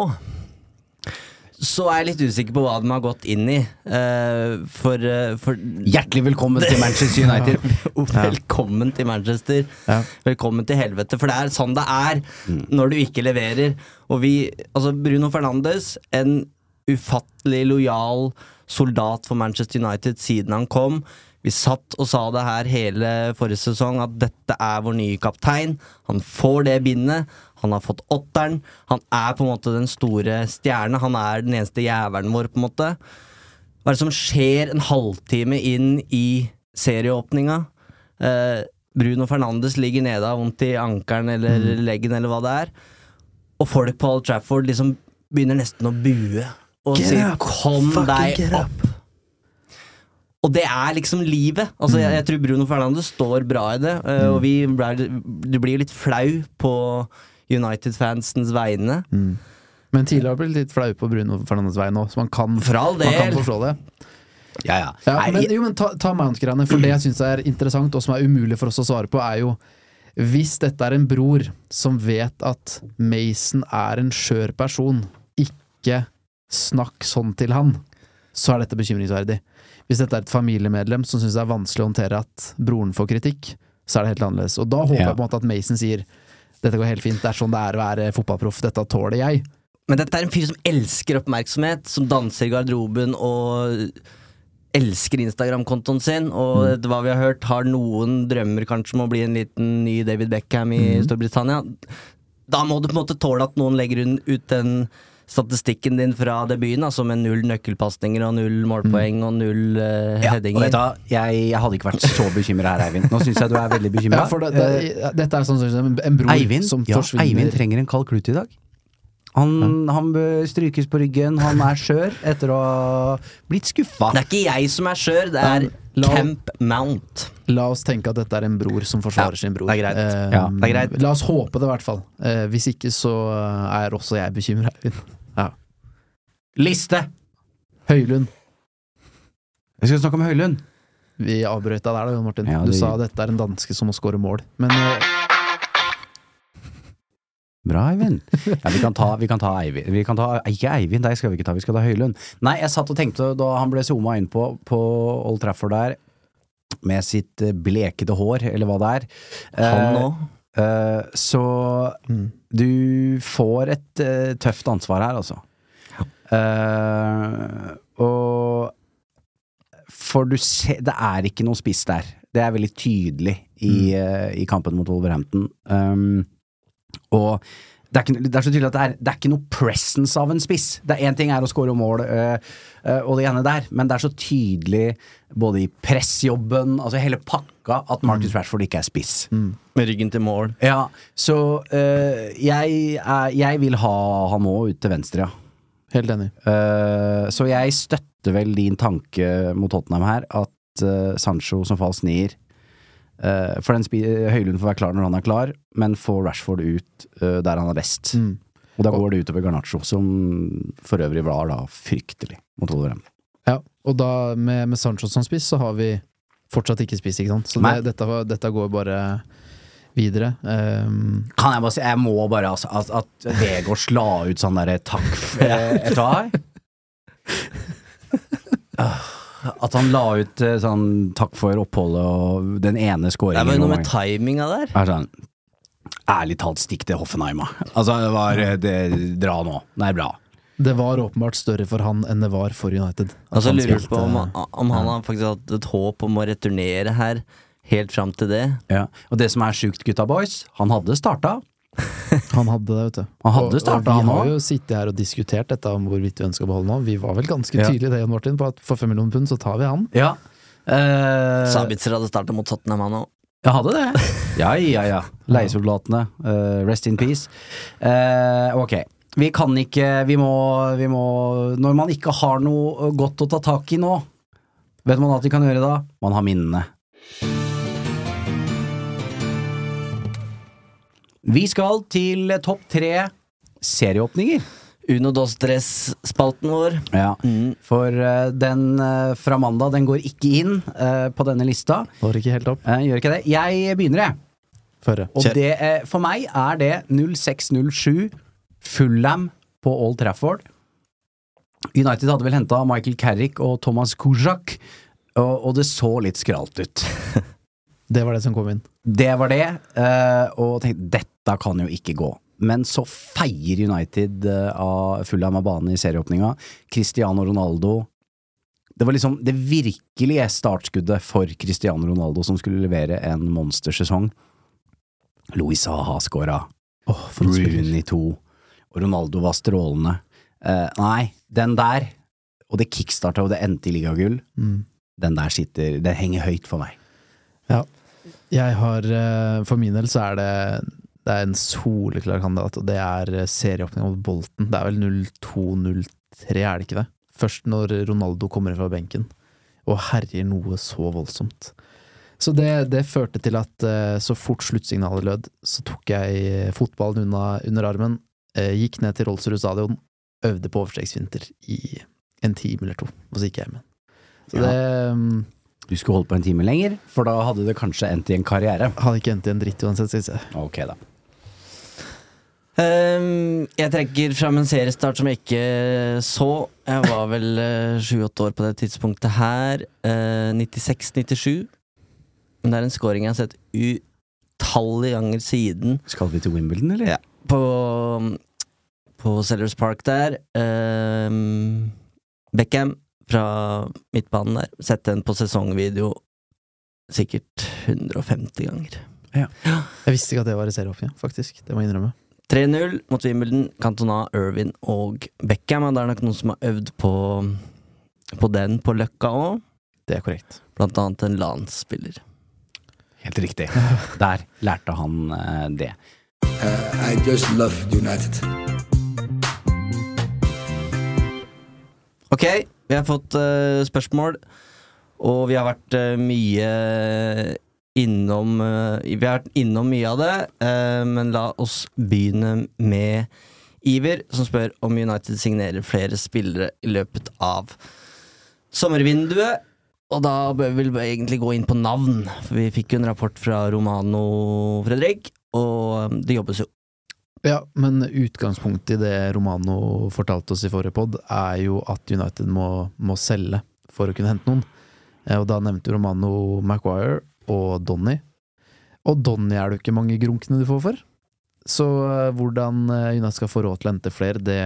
så er jeg litt usikker på hva de har gått inn i. Uh, for, uh, for Hjertelig velkommen til Manchester United. Velkommen til Manchester. Ja. Velkommen til helvete. For det er sånn det er når du ikke leverer. Og vi Altså, Bruno Fernandes, en ufattelig lojal soldat for Manchester United siden han kom. Vi satt og sa det her hele forrige sesong, at dette er vår nye kaptein. Han får det bindet. Han har fått åtteren. Han er på en måte den store stjerne. Han er den eneste jævelen vår, på en måte. Hva er det som skjer en halvtime inn i serieåpninga? Eh, Bruno Fernandes ligger nede av vondt i ankelen eller leggen eller hva det er. Og folk på Old Trafford liksom begynner nesten å bue og sier 'kom deg opp'. Og det er liksom livet. Altså, jeg, jeg tror Bruno Fernandes står bra i det, eh, og vi ble, du blir jo litt flau på United-fansens vegne. Men tidligere har du blitt litt flau på Bruno Fernandes vegne òg, så man kan, man kan forstå det. Ja, ja. Ja, men, jo, men ta, ta Mount-greiene, for det jeg syns er interessant, og som er umulig for oss å svare på, er jo Hvis dette er en bror som vet at Mason er en skjør person, ikke snakk sånn til han, så er dette bekymringsverdig. Hvis dette er et familiemedlem som syns det er vanskelig å håndtere at broren får kritikk, så er det helt annerledes. Og da håper Ja. jeg på en måte at Mason sier dette går helt fint, det er sånn det er å være fotballproff, dette tåler jeg. Men dette er en fyr som elsker oppmerksomhet, som danser i garderoben og elsker Instagram-kontoen sin, og etter hva vi har hørt, har noen drømmer kanskje om å bli en liten ny David Beckham i Storbritannia. Da må du på en måte tåle at noen legger ut den statistikken din fra debuten, altså med null nøkkelpasninger og null målpoeng og null uh, ja, og headinger. vet du, jeg, jeg hadde ikke vært så bekymra her, Eivind. Nå syns jeg du er veldig bekymra. Ja, det, det, dette er sånn, en, en bror Eivind, som ja, forsvinner Eivind trenger en kald klut i dag. Han, han bør strykes på ryggen, han er skjør etter å ha blitt skuffa. Det er ikke jeg som er skjør, det er La- Camp Mount. La oss tenke at dette er en bror som forsvarer Ja, sin bror. det er greit. Eh, Ja, det er greit. La oss håpe det, i hvert fall. Eh, hvis ikke, så er også jeg bekymra. Ja. Liste! Høylund. Vi skal snakke om Høylund. Vi avbrøt deg der, da, Jon Martin. Ja, Du det- sa dette er en danske som må score mål. Men eh, Bra, Eivind. Ja, vi kan ta, vi kan ta Eivind. Vi kan ta, ikke Eivind, deg skal vi ikke ta, vi skal ta Høylund. Nei, jeg satt og tenkte da han ble zooma inn på, på Old Trafford der, med sitt eh, blekede hår, eller hva det er. Han Eh, eh, så Mm. du får et eh, tøft ansvar her, altså. Eh, og For du ser Det er ikke noe spiss der. Det er veldig tydelig i, eh, i kampen mot Wolverhampton. Um, og det er, ikke, det er så tydelig at det er, det er ikke noe presence av en spiss. Det er Én ting er å score mål øh, øh, og det ene der, men det er så tydelig både i pressjobben, altså hele pakka, at Marcus Rashford ikke er spiss. Med ryggen til mål. Ja, så øh, jeg, jeg vil ha han nå ut til venstre, ja. helt enig. Uh, så jeg støtter vel din tanke mot Tottenham her, at uh, Sancho som falsk nier eh, For den Høylund får være klar når han er klar, men får Rashford ut uh, der han er best. Mm. Og da går det utover Garnaccio, som for øvrig var da fryktelig mot Wolverhampton. Ja, og da med, med Sancho som spiss, så har vi fortsatt ikke spiss, ikke sant. Så det, dette, dette går bare videre. Um, Kan jeg bare si, jeg må bare altså, at, at Vegårs la ut sånn derre takk for Vet du hva? At han la ut eh, sånn takk for oppholdet og den ene Det var jo noe med timinga der. er sånn Ærlig talt, stikk til Hoffenheim. Altså, det var det, Dra nå. Det er bra. det var åpenbart større for han enn det var for United. Altså jeg lurer på om, om han har faktisk hatt et håp om å returnere her helt fram til det. Ja. Og det som er sjukt, gutta boys, han hadde starta. Han hadde det, vet du. Han hadde Og- startet, og han Vi har jo sittet her og diskutert dette om hvorvidt vi ønsker å beholde nå. Vi var vel ganske Ja. tydelige det, Jan Martin, på at for fem millioner pund så tar vi han. Ja. Eh, Sabitzer hadde starta mot Tottenham, han òg. Jeg hadde det. Ja, ja, ja. Leiesoldatene. Uh, rest in peace. Uh, ok. Vi kan ikke vi må, vi må Når man ikke har noe godt å ta tak i nå, vet man hva de kan gjøre da? Man har minnene. Vi skal til topp tre serieåpninger. Uno dos tres-spalten vår. Ja, Mm. For uh, den uh, fra mandag, den går ikke inn uh, på denne lista. Går ikke helt opp. Gjør ikke det. Jeg begynner, jeg. Føre. Og det, for meg er det 0607 Fulham på Old Trafford. United hadde vel henta Michael Carrick og Thomas Kujak, og, og det så litt skralt ut. Det var det som kom inn. Det var det, eh, og tenkte dette kan jo ikke gå. Men så feier United eh, av Fulham av banen i serieåpninga. Cristiano Ronaldo Det var liksom det virkelige startskuddet for Cristiano Ronaldo, som skulle levere en monstersesong. Louis Saha skåra. Oh. Rooney to. og Ronaldo var strålende. Eh, nei, den der, og det kickstarta og det endte i ligagull, Mm. den der sitter Den henger høyt for meg. Ja. Jeg har eh, For min del så er det Det er en soleklar kandidat, og det er eh, serieåpning mot Bolten. Det er vel 0-2-0-3, er det ikke det? Først når Ronaldo kommer fra benken og herjer noe så voldsomt. Så det, det førte til at eh, så fort sluttsignalet lød, så tok jeg fotballen unna, under armen, eh, gikk ned til Rolsrud stadion, øvde på overstreksvinter i en time eller to, og så gikk jeg hjem igjen. Så Ja. det mm, Du skulle holdt på en time lenger, for da hadde det kanskje endt i en karriere. hadde ikke endt i en dritt uansett, vi se. Ok, da. Ehm, jeg trekker fram en seriestart som jeg ikke så. Jeg var vel sju-åtte år på det tidspunktet her. Uh, 96-97. Men det er en scoring jeg har sett utallige ganger siden. Skal vi til Wimbledon, eller? Ja. På, på Sellers Park der. Ehm, Beckham fra midtbanen der. Sett den på sesongvideo sikkert 150 ganger. Jeg visste ikke at det var i serieåpning, faktisk. Det må jeg innrømme. 3-0 mot Wimbledon, Cantona, Irvin og Beckham. Og det er nok noen som har øvd på, på den på Løkka òg. Det er korrekt. Blant annet en LAN-spiller. Helt riktig. Der lærte han eh, det. I just love United. Ok, vi har fått uh, spørsmål, og vi har vært mye innom eh, Vi har vært innom mye av det, eh, men la oss begynne med Iver, som spør om United signerer flere spillere i løpet av sommervinduet. Og da bør vi egentlig gå inn på navn, for vi fikk jo en rapport fra Romano Fredrik, og eh, det jobbes jo. Ja, men utgangspunktet i det Romano fortalte oss i forrige pod, er jo at United må, må selge for å kunne hente noen. Og da nevnte Romano Maguire og Donny. Og Donny er det jo ikke mange grunkene du får for. Så eh, hvordan eh, United skal få råd til å hente flere, det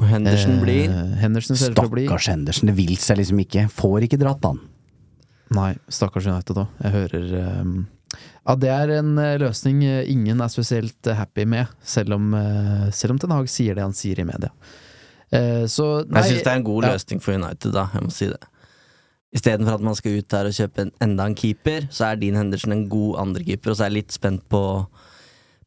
Og Henderson eh, blir Henderson Stakkars Henderson, det vil seg liksom ikke. Får ikke dratt han. Nei, stakkars United òg. Jeg hører um, Ja, det er en eh, løsning eh, ingen er spesielt eh, happy med, selv om, uh, selv om Ten Hag sier det han sier i media. Uh, Så nei Jeg syns det er en god ja. løsning for United, da. Jeg må si det. Istedenfor at man skal ut der og kjøpe en, enda en keeper, så er Dean Henderson en god andrekeeper, og så er jeg litt spent på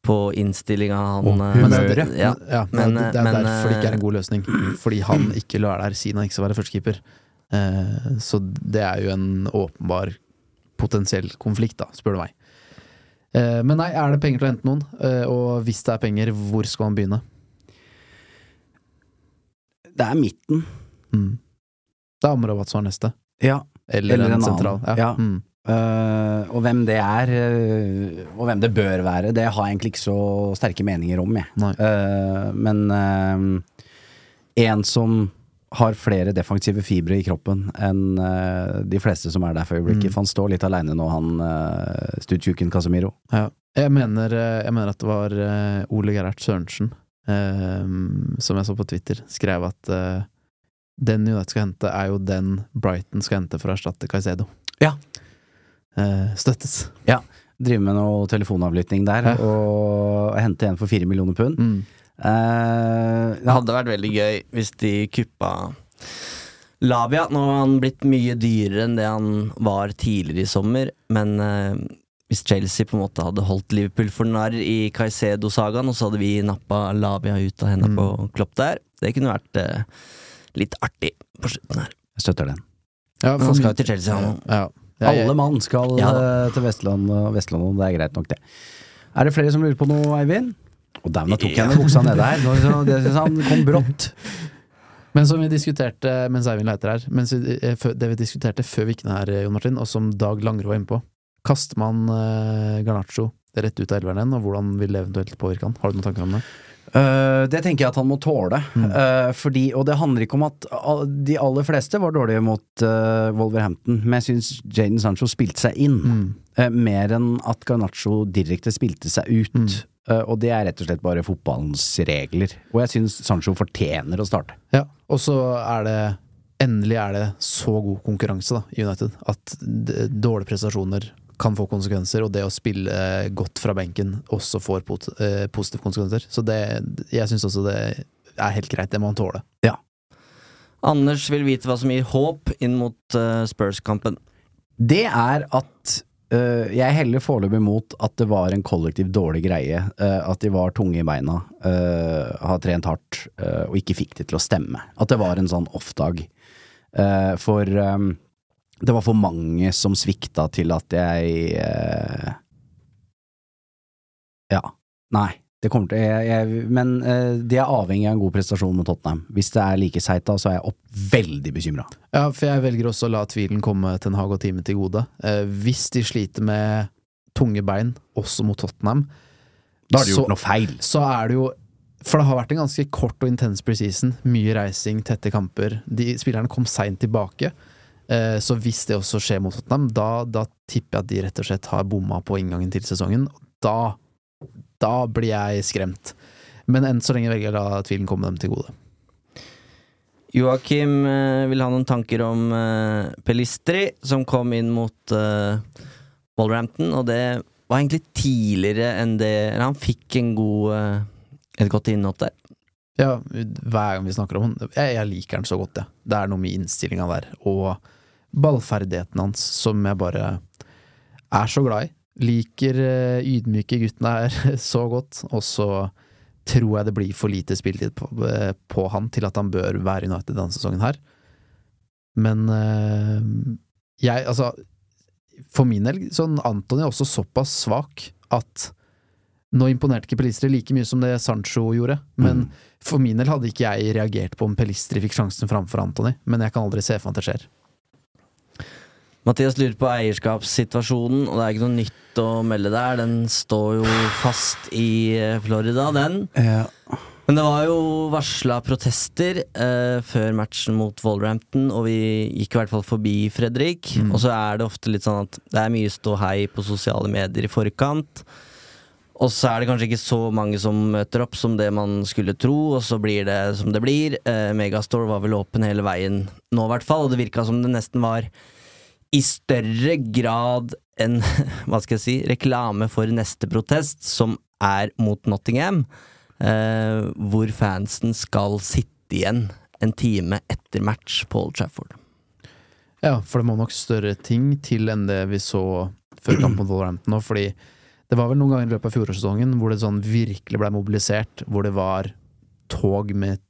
på innstillinga han oh, Humøret. Det, er- Ja, ja, men, det, det er men, derfor det ikke er en eh, god løsning. Fordi han ikke lar der siden han ikke skal være førstekeeper. Eh, så det er jo en åpenbar potensiell konflikt, da, spør du meg. Eh, men nei, er det penger til å hente noen? Eh, og hvis det er penger, hvor skal man begynne? Det er midten. Mm. Det er Amrabat som er neste. Ja. Eller, Eller en, en sentral. Ja. Ja. Mm. Uh, og hvem det er, uh, og hvem det bør være, det har jeg egentlig ikke så sterke meninger om, jeg. Eh, men en som har flere defensive fibre i kroppen enn de fleste som er der for øyeblikket. Mm. For han står litt aleine nå, han uh, Stutjuken Casemiro. Ja. Jeg, mener, jeg mener at det var Ole Gerhard Sørensen, som jeg så på Twitter, skrev at den United skal hente, er jo den Brighton skal hente for å erstatte Caicedo. Ja. Eh, støttes. Driver med noe telefonavlytting der, Ja. og hente en for fire millioner pund. Mm. Eh, Det hadde vært veldig gøy hvis de kuppa Lavia. Nå har han blitt mye dyrere enn det han var tidligere i sommer, men eh, hvis Chelsea på en måte hadde holdt Liverpool for narr i Caicedo-sagaen, og så hadde vi nappa Lavia ut av hendene Mm. på Klopp der, det kunne vært eh, litt artig på slutten her. jeg støtter den. Ja, for, han skal jo til Chelsea, han. Ja. Ja, Alle mann skal Ja eh, til Vestland og Vestlandet, det er greit nok, det. Er det flere som lurer på noe, Eivind? Og dæven, da tok jeg ned buksa nede her. Det syns han kom brått. Men som vi diskuterte mens Eivind leter her, mens vi, eh, det vi diskuterte før vi gikk ned her, eh, Jon Martin, og som Dag Langerud var inne på, kaster man eh, Garnaccio rett ut av elveren igjen, og hvordan vil det eventuelt påvirke han? Har du noen tanker om det? Eh, det tenker jeg at han må tåle. Mm. Uh, fordi, og det handler ikke om at uh, de aller fleste var dårlige mot eh, Wolverhampton, men jeg syns Jaden Sancho spilte seg inn. Mm. mer enn at Garnaccio direkte spilte seg ut. Mm. Og det er rett og slett bare fotballens regler. Og jeg syns Sancho fortjener å starte. Ja, og så er det Endelig er det så god konkurranse da, i United at dårlige prestasjoner kan få konsekvenser, og det å spille godt fra benken også får pot eh, positive konsekvenser. Så det, jeg syns også det er helt greit, det må han tåle. Anders vil vite hva som gir håp inn mot eh, Spurs-kampen. Det er at Uh, jeg heller foreløpig mot at det var en kollektiv dårlig greie. Uh, at de var tunge i beina, uh, har trent hardt og ikke fikk det til å stemme. At det var en sånn off-dag. Eh, for øhm, det var for mange som svikta til at jeg eh, Ja. Nei. Det kommer til jeg, jeg, Men eh, de er avhengig av en god prestasjon mot Tottenham. Hvis det er like seigt da, så er jeg opp veldig bekymra. Ja, for jeg velger også å la tvilen komme Ten Hag og teamet til gode. Eh, hvis de sliter med tunge bein, også mot Tottenham, Da har de så- gjort noe feil. så er det jo For det har vært en ganske kort og intens preseason. Mye reising, tette kamper. De Spillerne kom seint tilbake. Eh, så hvis det også skjer mot Tottenham, da, da tipper jeg at de rett og slett har bomma på inngangen til sesongen. Da, da blir jeg skremt. Men enn så lenge velger jeg å la tvilen komme dem til gode. Joakim eh, vil ha noen tanker om eh, Pelistri, som kom inn mot Wolverhampton, og det var egentlig tidligere enn det han fikk en god et godt innhopp der. Ja, hver gang vi snakker om han Jeg, jeg liker han så godt, jeg. Det er noe med innstillinga der, og ballferdigheten hans som jeg bare er så glad i. Liker eh, ydmyke gutten her så godt, og så tror jeg det blir for lite spilletid på, eh, på han til at han bør være United denne sesongen her. Men eh, jeg, altså For min del, sånn Antony er også såpass svak at nå imponerte ikke Pelistri like mye som det Sancho gjorde, men for min del hadde ikke jeg reagert på om Pelistri fikk sjansen framfor Antony, men jeg kan aldri se for meg at det skjer. Mathias lurer på eierskapssituasjonen, og det er ikke noe nytt å melde der. Den står jo fast i eh, Florida, den. Ja. Men det var jo varsla protester eh, før matchen mot Wolverhampton, og vi gikk i hvert fall forbi Fredrik. Mm. Og så er det ofte litt sånn at det er mye ståhei på sosiale medier i forkant. Og så er det kanskje ikke så mange som møter opp som det man skulle tro, og så blir det som det blir. Eh, Megastore var vel åpen hele veien nå, i hvert fall, og det virka som det nesten var i større grad enn hva skal jeg si, reklame for neste protest, som er mot Nottingham, eh, hvor fansen skal sitte igjen en time etter match på Old Trafford. Ja, for det må nok større ting til enn det vi så før kampen mot Wolverhampton nå, fordi det var vel noen ganger i løpet av fjorårssesongen hvor det sånn virkelig ble mobilisert, hvor det var tog med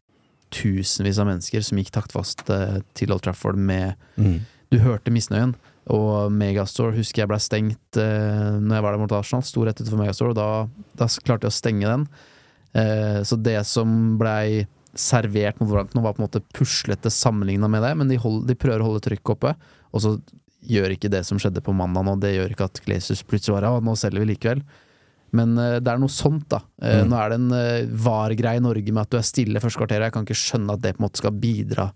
tusenvis av mennesker som gikk taktfast eh, til Old Trafford med Du hørte misnøyen. Og Megastore husker jeg ble stengt eh, Når jeg var der mot Arsenal. Sto rett utenfor Megastore, og da, da klarte jeg å stenge den. Eh, så det som blei servert mot Wolverhampton, var på en måte puslete sammenligna med det, men de, hold, de prøver å holde trykket oppe, og så gjør ikke det som skjedde på mandag nå, det gjør ikke at Glacius plutselig var ja, nå selger vi likevel. Men eh, det er noe sånt, da. Eh, Mm. Nå er det en uh, var-greie i Norge med at du er stille første kvarteret. Jeg kan ikke skjønne at det på en måte skal bidra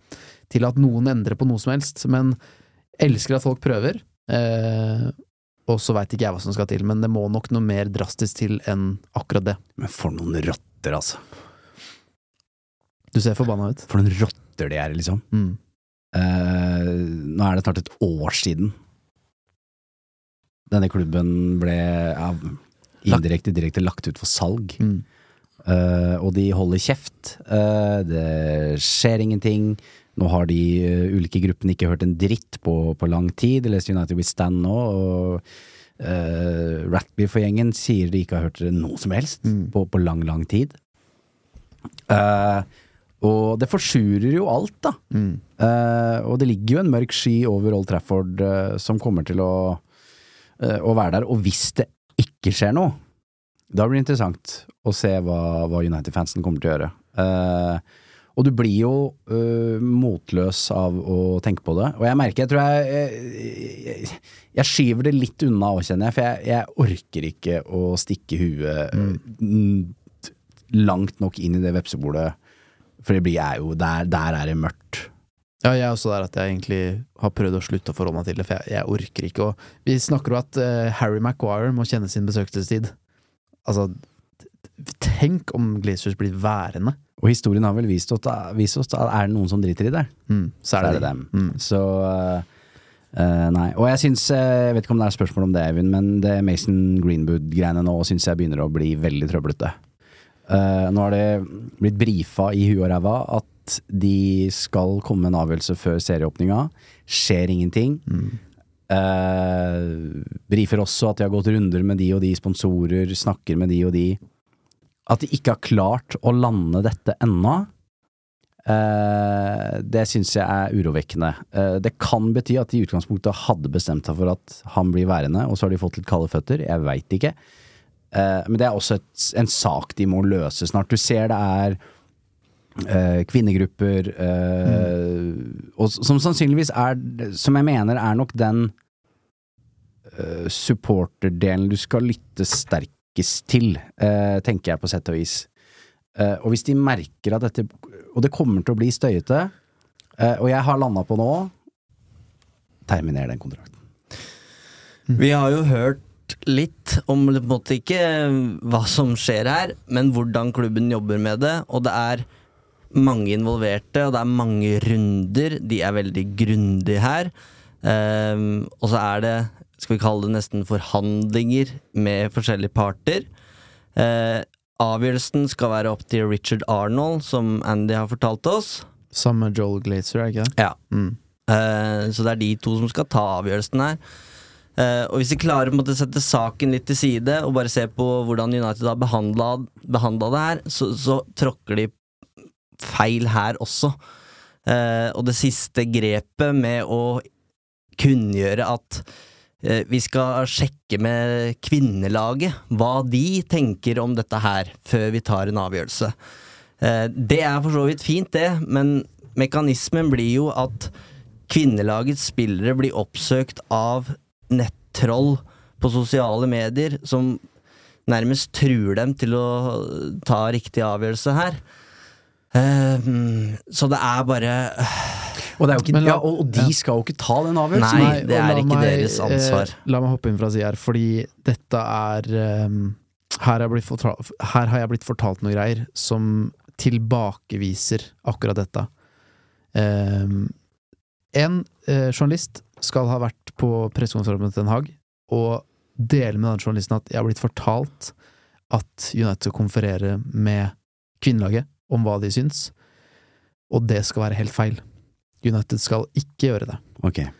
til at noen endrer på noe som helst. Men elsker at folk prøver. Eh, og så veit ikke jeg hva som skal til, men det må nok noe mer drastisk til enn akkurat det. Men for noen rotter, altså. Du ser forbanna ut. For noen rotter de er, liksom. Mm. Eh, nå er det snart et år siden denne klubben ble ja, indirekte direkte lagt ut for salg. Mm. Eh, og de holder kjeft. Eh, det skjer ingenting. Nå har de uh, ulike gruppene ikke hørt en dritt på, på lang tid. Jeg leste United We Stand nå, og uh, Ratcliffe-gjengen sier de ikke har hørt noe som helst på, på lang, lang tid. Uh, og det forsurer jo alt, da. Mm. Uh, og det ligger jo en mørk sky over Old Trafford uh, som kommer til å, å være der. Og hvis det ikke skjer noe, da blir det interessant å se hva, hva United-fansen kommer til å gjøre. Eh, og du blir jo uh, motløs av å tenke på det. Og jeg merker, jeg tror jeg Jeg, jeg, jeg skyver det litt unna òg, kjenner jeg. For jeg, jeg orker ikke å stikke huet mm, langt nok inn i det vepsebordet. For det blir jeg jo Der, der er det mørkt. Ja, jeg er også der at jeg egentlig har prøvd å slutte å forholde meg til det, for jeg, orker ikke å Vi snakker jo at uh, Harry Maguire må kjenne sin besøkelsestid. Altså, tenk om Glaciers blir værende. Og historien har vel vist oss, at er det noen som driter i det, Mm, så er det, det dem. Mm. Så uh, nei. Og jeg syns eh, Jeg vet ikke om det er spørsmål om det, Eivind, men det Mason Greenwood-greiene nå syns jeg begynner å bli veldig trøblete. Uh, nå har det blitt brifa i huet og ræva at de skal komme med en avgjørelse før serieåpninga. Skjer ingenting. Eh, brifer også at de har gått runder med de og de sponsorer, snakker med de og de. At de ikke har klart å lande dette ennå. Eh, det syns jeg er urovekkende. Eh, det kan bety at de i utgangspunktet hadde bestemt seg for at han blir værende, og så har de fått litt kalde føtter. Jeg veit ikke. Eh, men det er også et, en sak de må løse snart. Du ser det er eh, kvinnegrupper, eh, og som sannsynligvis er Som jeg mener er nok den eh, supporterdelen du skal lytte sterkest til, eh, tenker jeg på sett og vis. Eh, og hvis de merker at dette Og det kommer til å bli støyete, eh, og jeg har landa på nå Terminer den kontrakten. Vi har jo hørt litt om på en måte ikke hva som skjer her, men hvordan klubben jobber med det. Og det er mange involverte, og det er mange runder. De er veldig grundige her. Ehm, og så er det, skal vi kalle det nesten forhandlinger med forskjellige parter. Eh, avgjørelsen skal være opp til Richard Arnold, som Andy har fortalt oss. Samme Joel Glazer, er ikke det? Ja. Mm. Eh, så det er de to som skal ta avgjørelsen her. Eh, og hvis de klarer å sette saken litt til side og bare se på hvordan United har behandla det her, så, så tråkker de feil her også. Eh, og det siste grepet med å kunngjøre at vi skal sjekke med kvinnelaget hva de tenker om dette her, før vi tar en avgjørelse. Eh, det er for så vidt fint, det, men mekanismen blir jo at kvinnelagets spillere blir oppsøkt av nettroll på sosiale medier som nærmest truer dem til å ta riktig avgjørelse her. Ehm, så det er bare Og, ikke, la- ja, og, de ja. skal jo ikke ta den avgjørelsen. Nei, det er ikke meg, deres ansvar. Eh, la meg hoppe inn fra sida her, fordi dette er um, her, har fortalt, her har jeg blitt fortalt noen greier som tilbakeviser akkurat dette. Um, en eh, journalist skal ha vært på pressekonferansen til Den Haag og dele med den journalisten at jeg har blitt fortalt at United skal konferere med kvinnelaget om hva de syns, og det skal være helt feil. United skal ikke gjøre det. Okay.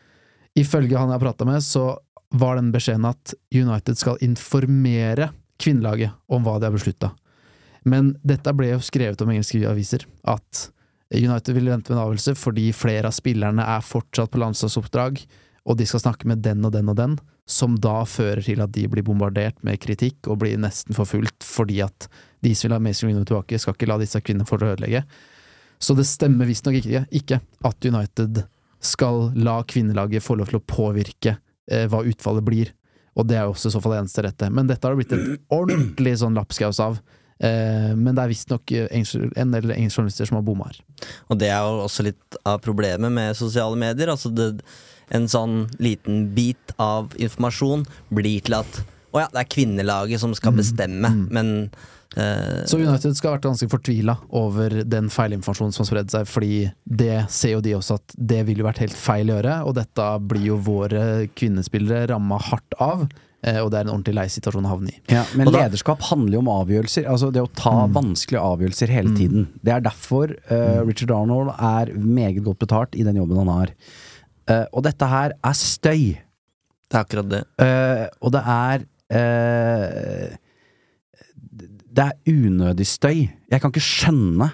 Ifølge han jeg har prata med, så var den beskjeden at United skal informere kvinnelaget om hva de har beslutta. Men dette ble jo skrevet om engelske aviser, at United vil vente med en avgjørelse fordi flere av spillerne er fortsatt på landslagsoppdrag, og de skal snakke med den og den og den, som da fører til at de blir bombardert med kritikk og blir nesten forfulgt fordi at de som vil ha Mason Greenwood tilbake, skal ikke la disse kvinnene få ødelegge. Så det stemmer visstnok ikke, ikke at United skal la kvinnelaget få lov til å påvirke eh, hva utfallet blir. Og det er jo også i så fall det eneste rette. Men dette har det blitt et ordentlig sånn lapskaus av. Eh, men det er visstnok eh, en del engelske journalister som har bomma her. Og det er jo også litt av problemet med sosiale medier. Altså det, en sånn liten bit av informasjon blir til at å ja, det er kvinnelaget som skal bestemme, men eh, Så United skal ha vært ganske fortvila over den feilinformasjonen som har spredd seg, fordi det ser jo de også at det ville vært helt feil å gjøre, og dette blir jo våre kvinnespillere ramma hardt av. eh, Og det er en ordentlig lei situasjon å havne i. Ja, men da- lederskap handler jo om avgjørelser. Altså det å ta vanskelige avgjørelser hele tiden. Det er derfor uh, Richard Arnold er meget godt betalt i den jobben han har. Eh, og dette her er støy. det er akkurat det. Eh, og det er eh, Det er unødig støy. Jeg kan ikke skjønne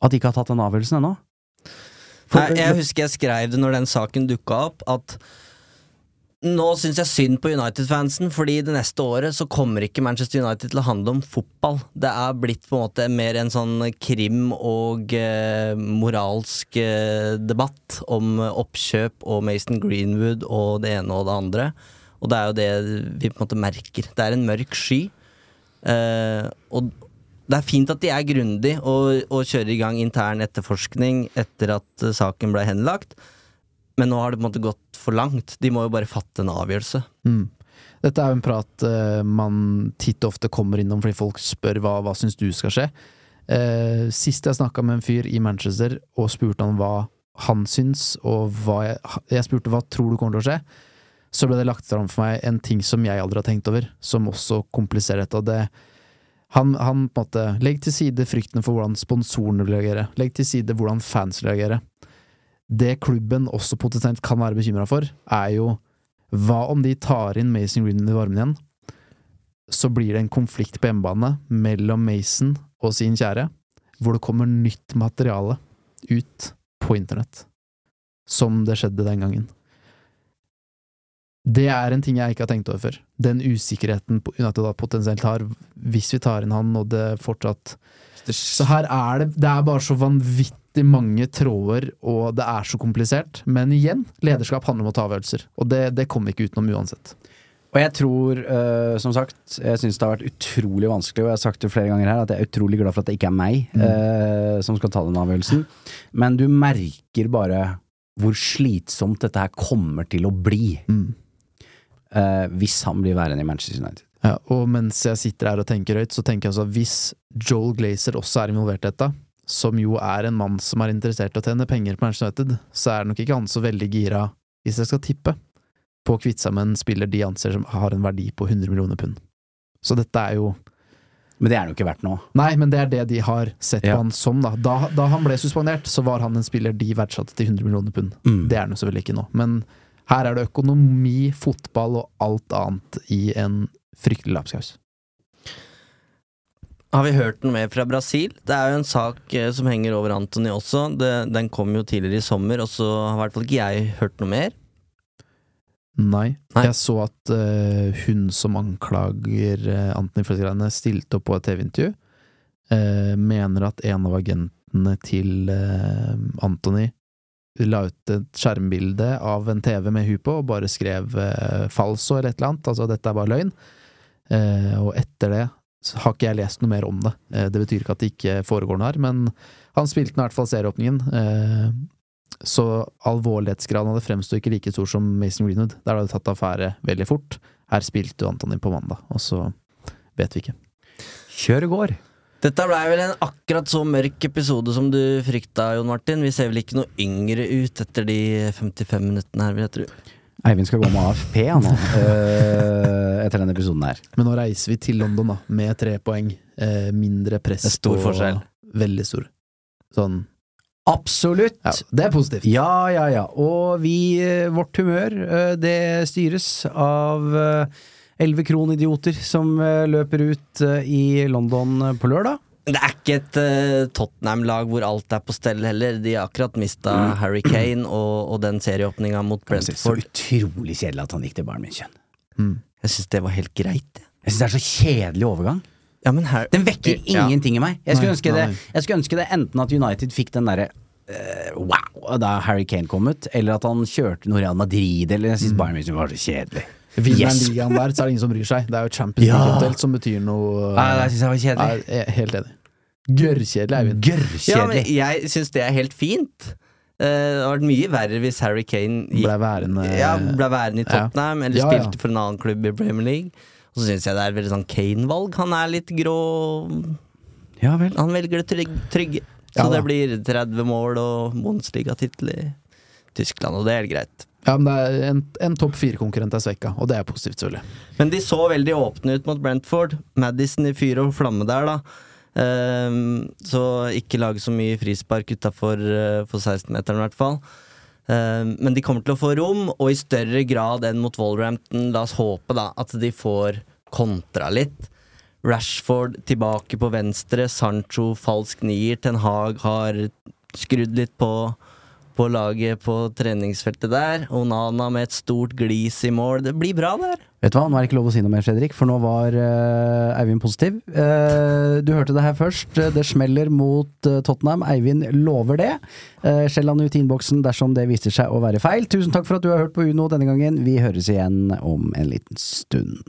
at de ikke har tatt den avgjørelsen ennå. Nei, jeg husker jeg skrev det når den saken dukka opp, at nå syns jeg synd på United-fansen, fordi det neste året så kommer ikke Manchester United til å handle om fotball. Det er blitt på en måte mer en sånn krim- og eh, moralsk eh, debatt om oppkjøp og Mason Greenwood og det ene og det andre. Og det er jo det vi på en måte merker. Det er en mørk sky. Eh, og det er fint at de er grundig og, og kjører i gang intern etterforskning etter at eh, saken ble henlagt, men nå har det på en måte gått for langt. De må jo bare fatte en avgjørelse. Mm. Dette er jo en prat uh, man titt og ofte kommer innom fordi folk spør hva, hva syns du skal skje. Uh, sist jeg snakka med en fyr i Manchester og spurte han hva han syns, og hva jeg, jeg spurte hva tror du kommer til å skje, så ble det lagt fram for meg en ting som jeg aldri har tenkt over, som også kompliserer dette. Det, han, han på en måte Legg til side fryktene for hvordan sponsorene vil reagere. Legg til side hvordan fans vil reagere. Det klubben også potensielt kan være bekymra for, er jo hva om de tar inn Mason Green i varmen igjen? Så blir det en konflikt på hjemmebane mellom Mason og sin kjære, hvor det kommer nytt materiale ut på internett. Som det skjedde den gangen. Det er en ting jeg ikke har tenkt over før. Den usikkerheten United da potensielt har, hvis vi tar inn han, og det fortsatt Så her er det Det er bare så vanvittig mange tråder, og det er så komplisert. Men igjen, lederskap handler om å ta avgjørelser, og det, det kommer vi ikke utenom uansett. Og jeg tror, uh, som sagt, jeg syns det har vært utrolig vanskelig, og jeg har sagt det flere ganger her, at jeg er utrolig glad for at det ikke er meg Mm. uh, som skal ta den avgjørelsen. Men du merker bare hvor slitsomt dette her kommer til å bli. Mm. Uh, hvis han blir værende i Manchester United. Ja, og mens jeg sitter her og tenker høyt, så tenker jeg altså at hvis Joel Glazer også er involvert i dette, som jo er en mann som er interessert i å tjene penger på Manchester United, så er nok ikke han så veldig gira, hvis jeg skal tippe, på å kvitte seg med en spiller de anser som har en verdi på 100 millioner pund. Så dette er jo Men det er han jo ikke verdt nå. Nei, men det er det de har sett Ja. på han som, da. da. Da han ble suspendert, så var han en spiller de verdsatte til 100 millioner pund. Mm. Det er han jo selvfølgelig ikke nå. Men her er det økonomi, fotball og alt annet i en fryktelig lapskaus. Har vi hørt noe mer fra Brasil? Det er jo en sak eh, som henger over Antony også. Det, den kom jo tidligere i sommer, og så har i hvert fall ikke jeg hørt noe mer. Nei. Nei. Jeg så at uh, hun som anklager uh, Antony for disse greiene, stilte opp på et TV-intervju. Uh, mener at en av agentene til eh, Anthony la ut et skjermbilde av en TV med hun på, og bare skrev eh, falso eller et eller annet. Altså, dette er bare løgn. Eh, og etter det har ikke jeg lest noe mer om det. Eh, det betyr ikke at det ikke foregår noe her, men han spilte den i hvert fall serieåpningen. Eh, så alvorlighetsgraden av det fremsto ikke like stor som Mason Greenwood. Der hadde det tatt affære veldig fort. Her spilte jo Antony på mandag, og så vet vi ikke. Kjøret går. Dette blei vel en akkurat så mørk episode som du frykta, Jon Martin. Vi ser vel ikke noe yngre ut etter de 55 minuttene her, vil jeg tro. Eivind skal gå med AFP han nå, eh, etter denne episoden her. Men nå reiser vi til London, da, med tre poeng. Eh, mindre press Det er stor på- forskjell. Veldig stor. Sånn Absolutt! Ja, det er positivt. Ja, ja, ja. Og vi, eh, vårt humør, det styres av elleve kronidioter som eh, løper ut eh, i London på lørdag. Det er ikke et uh, Tottenham-lag hvor alt er på stell heller. De har akkurat mista Harry Kane og, og den serieåpninga mot Brentford. Så utrolig kjedelig at han gikk til Bayern München. Jeg syns det var helt greit. jeg. Jeg syns det er så kjedelig overgang. Ja, men her Den vekker Ja. ingenting i meg. Jeg skulle, Nei, ønske det, jeg skulle ønske det enten at United fikk den derre uh, wow da Harry Kane kom ut, eller at han kjørte noe Real Madrid, eller jeg syns Bayern München var så kjedelig. Vinner Yes. ligaen der, så er det ingen som bryr seg. Det er jo Champions Ja. League eventuelt som betyr noe Nei, det syns jeg var kjedelig. Nei, er helt enig. Gørrkjedelig, Eivind. Ja, men jeg syns det er helt fint. Eh, det hadde vært mye verre hvis Harry Kane gikk, Ble værende ja, ble værende i Ja. Tottenham, eller Ja, ja. spilte for en annen klubb i Premier League. Og så syns jeg det er et veldig sånn Kane-valg. Han er litt grå Ja vel. Han velger det trygge. trygge. Så Ja det blir 30 mål og Bundesliga-tittel i Tyskland, og det er helt greit. Ja, men det er en, en topp fire-konkurrent er svekka, og det er positivt, selvfølgelig. Men de så veldig åpne ut mot Brentford. Madison i fyr og flamme der, da. Um, så ikke lag så mye frispark utafor uh, 16-meteren, i hvert fall. Um, men de kommer til å få rom, og i større grad enn mot Wolverhampton. La oss håpe da at de får kontra litt. Rashford tilbake på venstre, Sancho falsk nier. Ten Hag har skrudd litt på på laget på treningsfeltet der. Onana med et stort glis i mål. Det blir bra der. Vet du hva, nå er det ikke lov å si noe mer, Fredrik, for nå var uh, Eivind positiv. Uh, du hørte det her først. Det smeller mot uh, Tottenham. Eivind lover det. Skjell han ut i innboksen dersom det viser seg å være feil. Tusen takk for at du har hørt på Uno denne gangen. Vi høres igjen om en liten stund.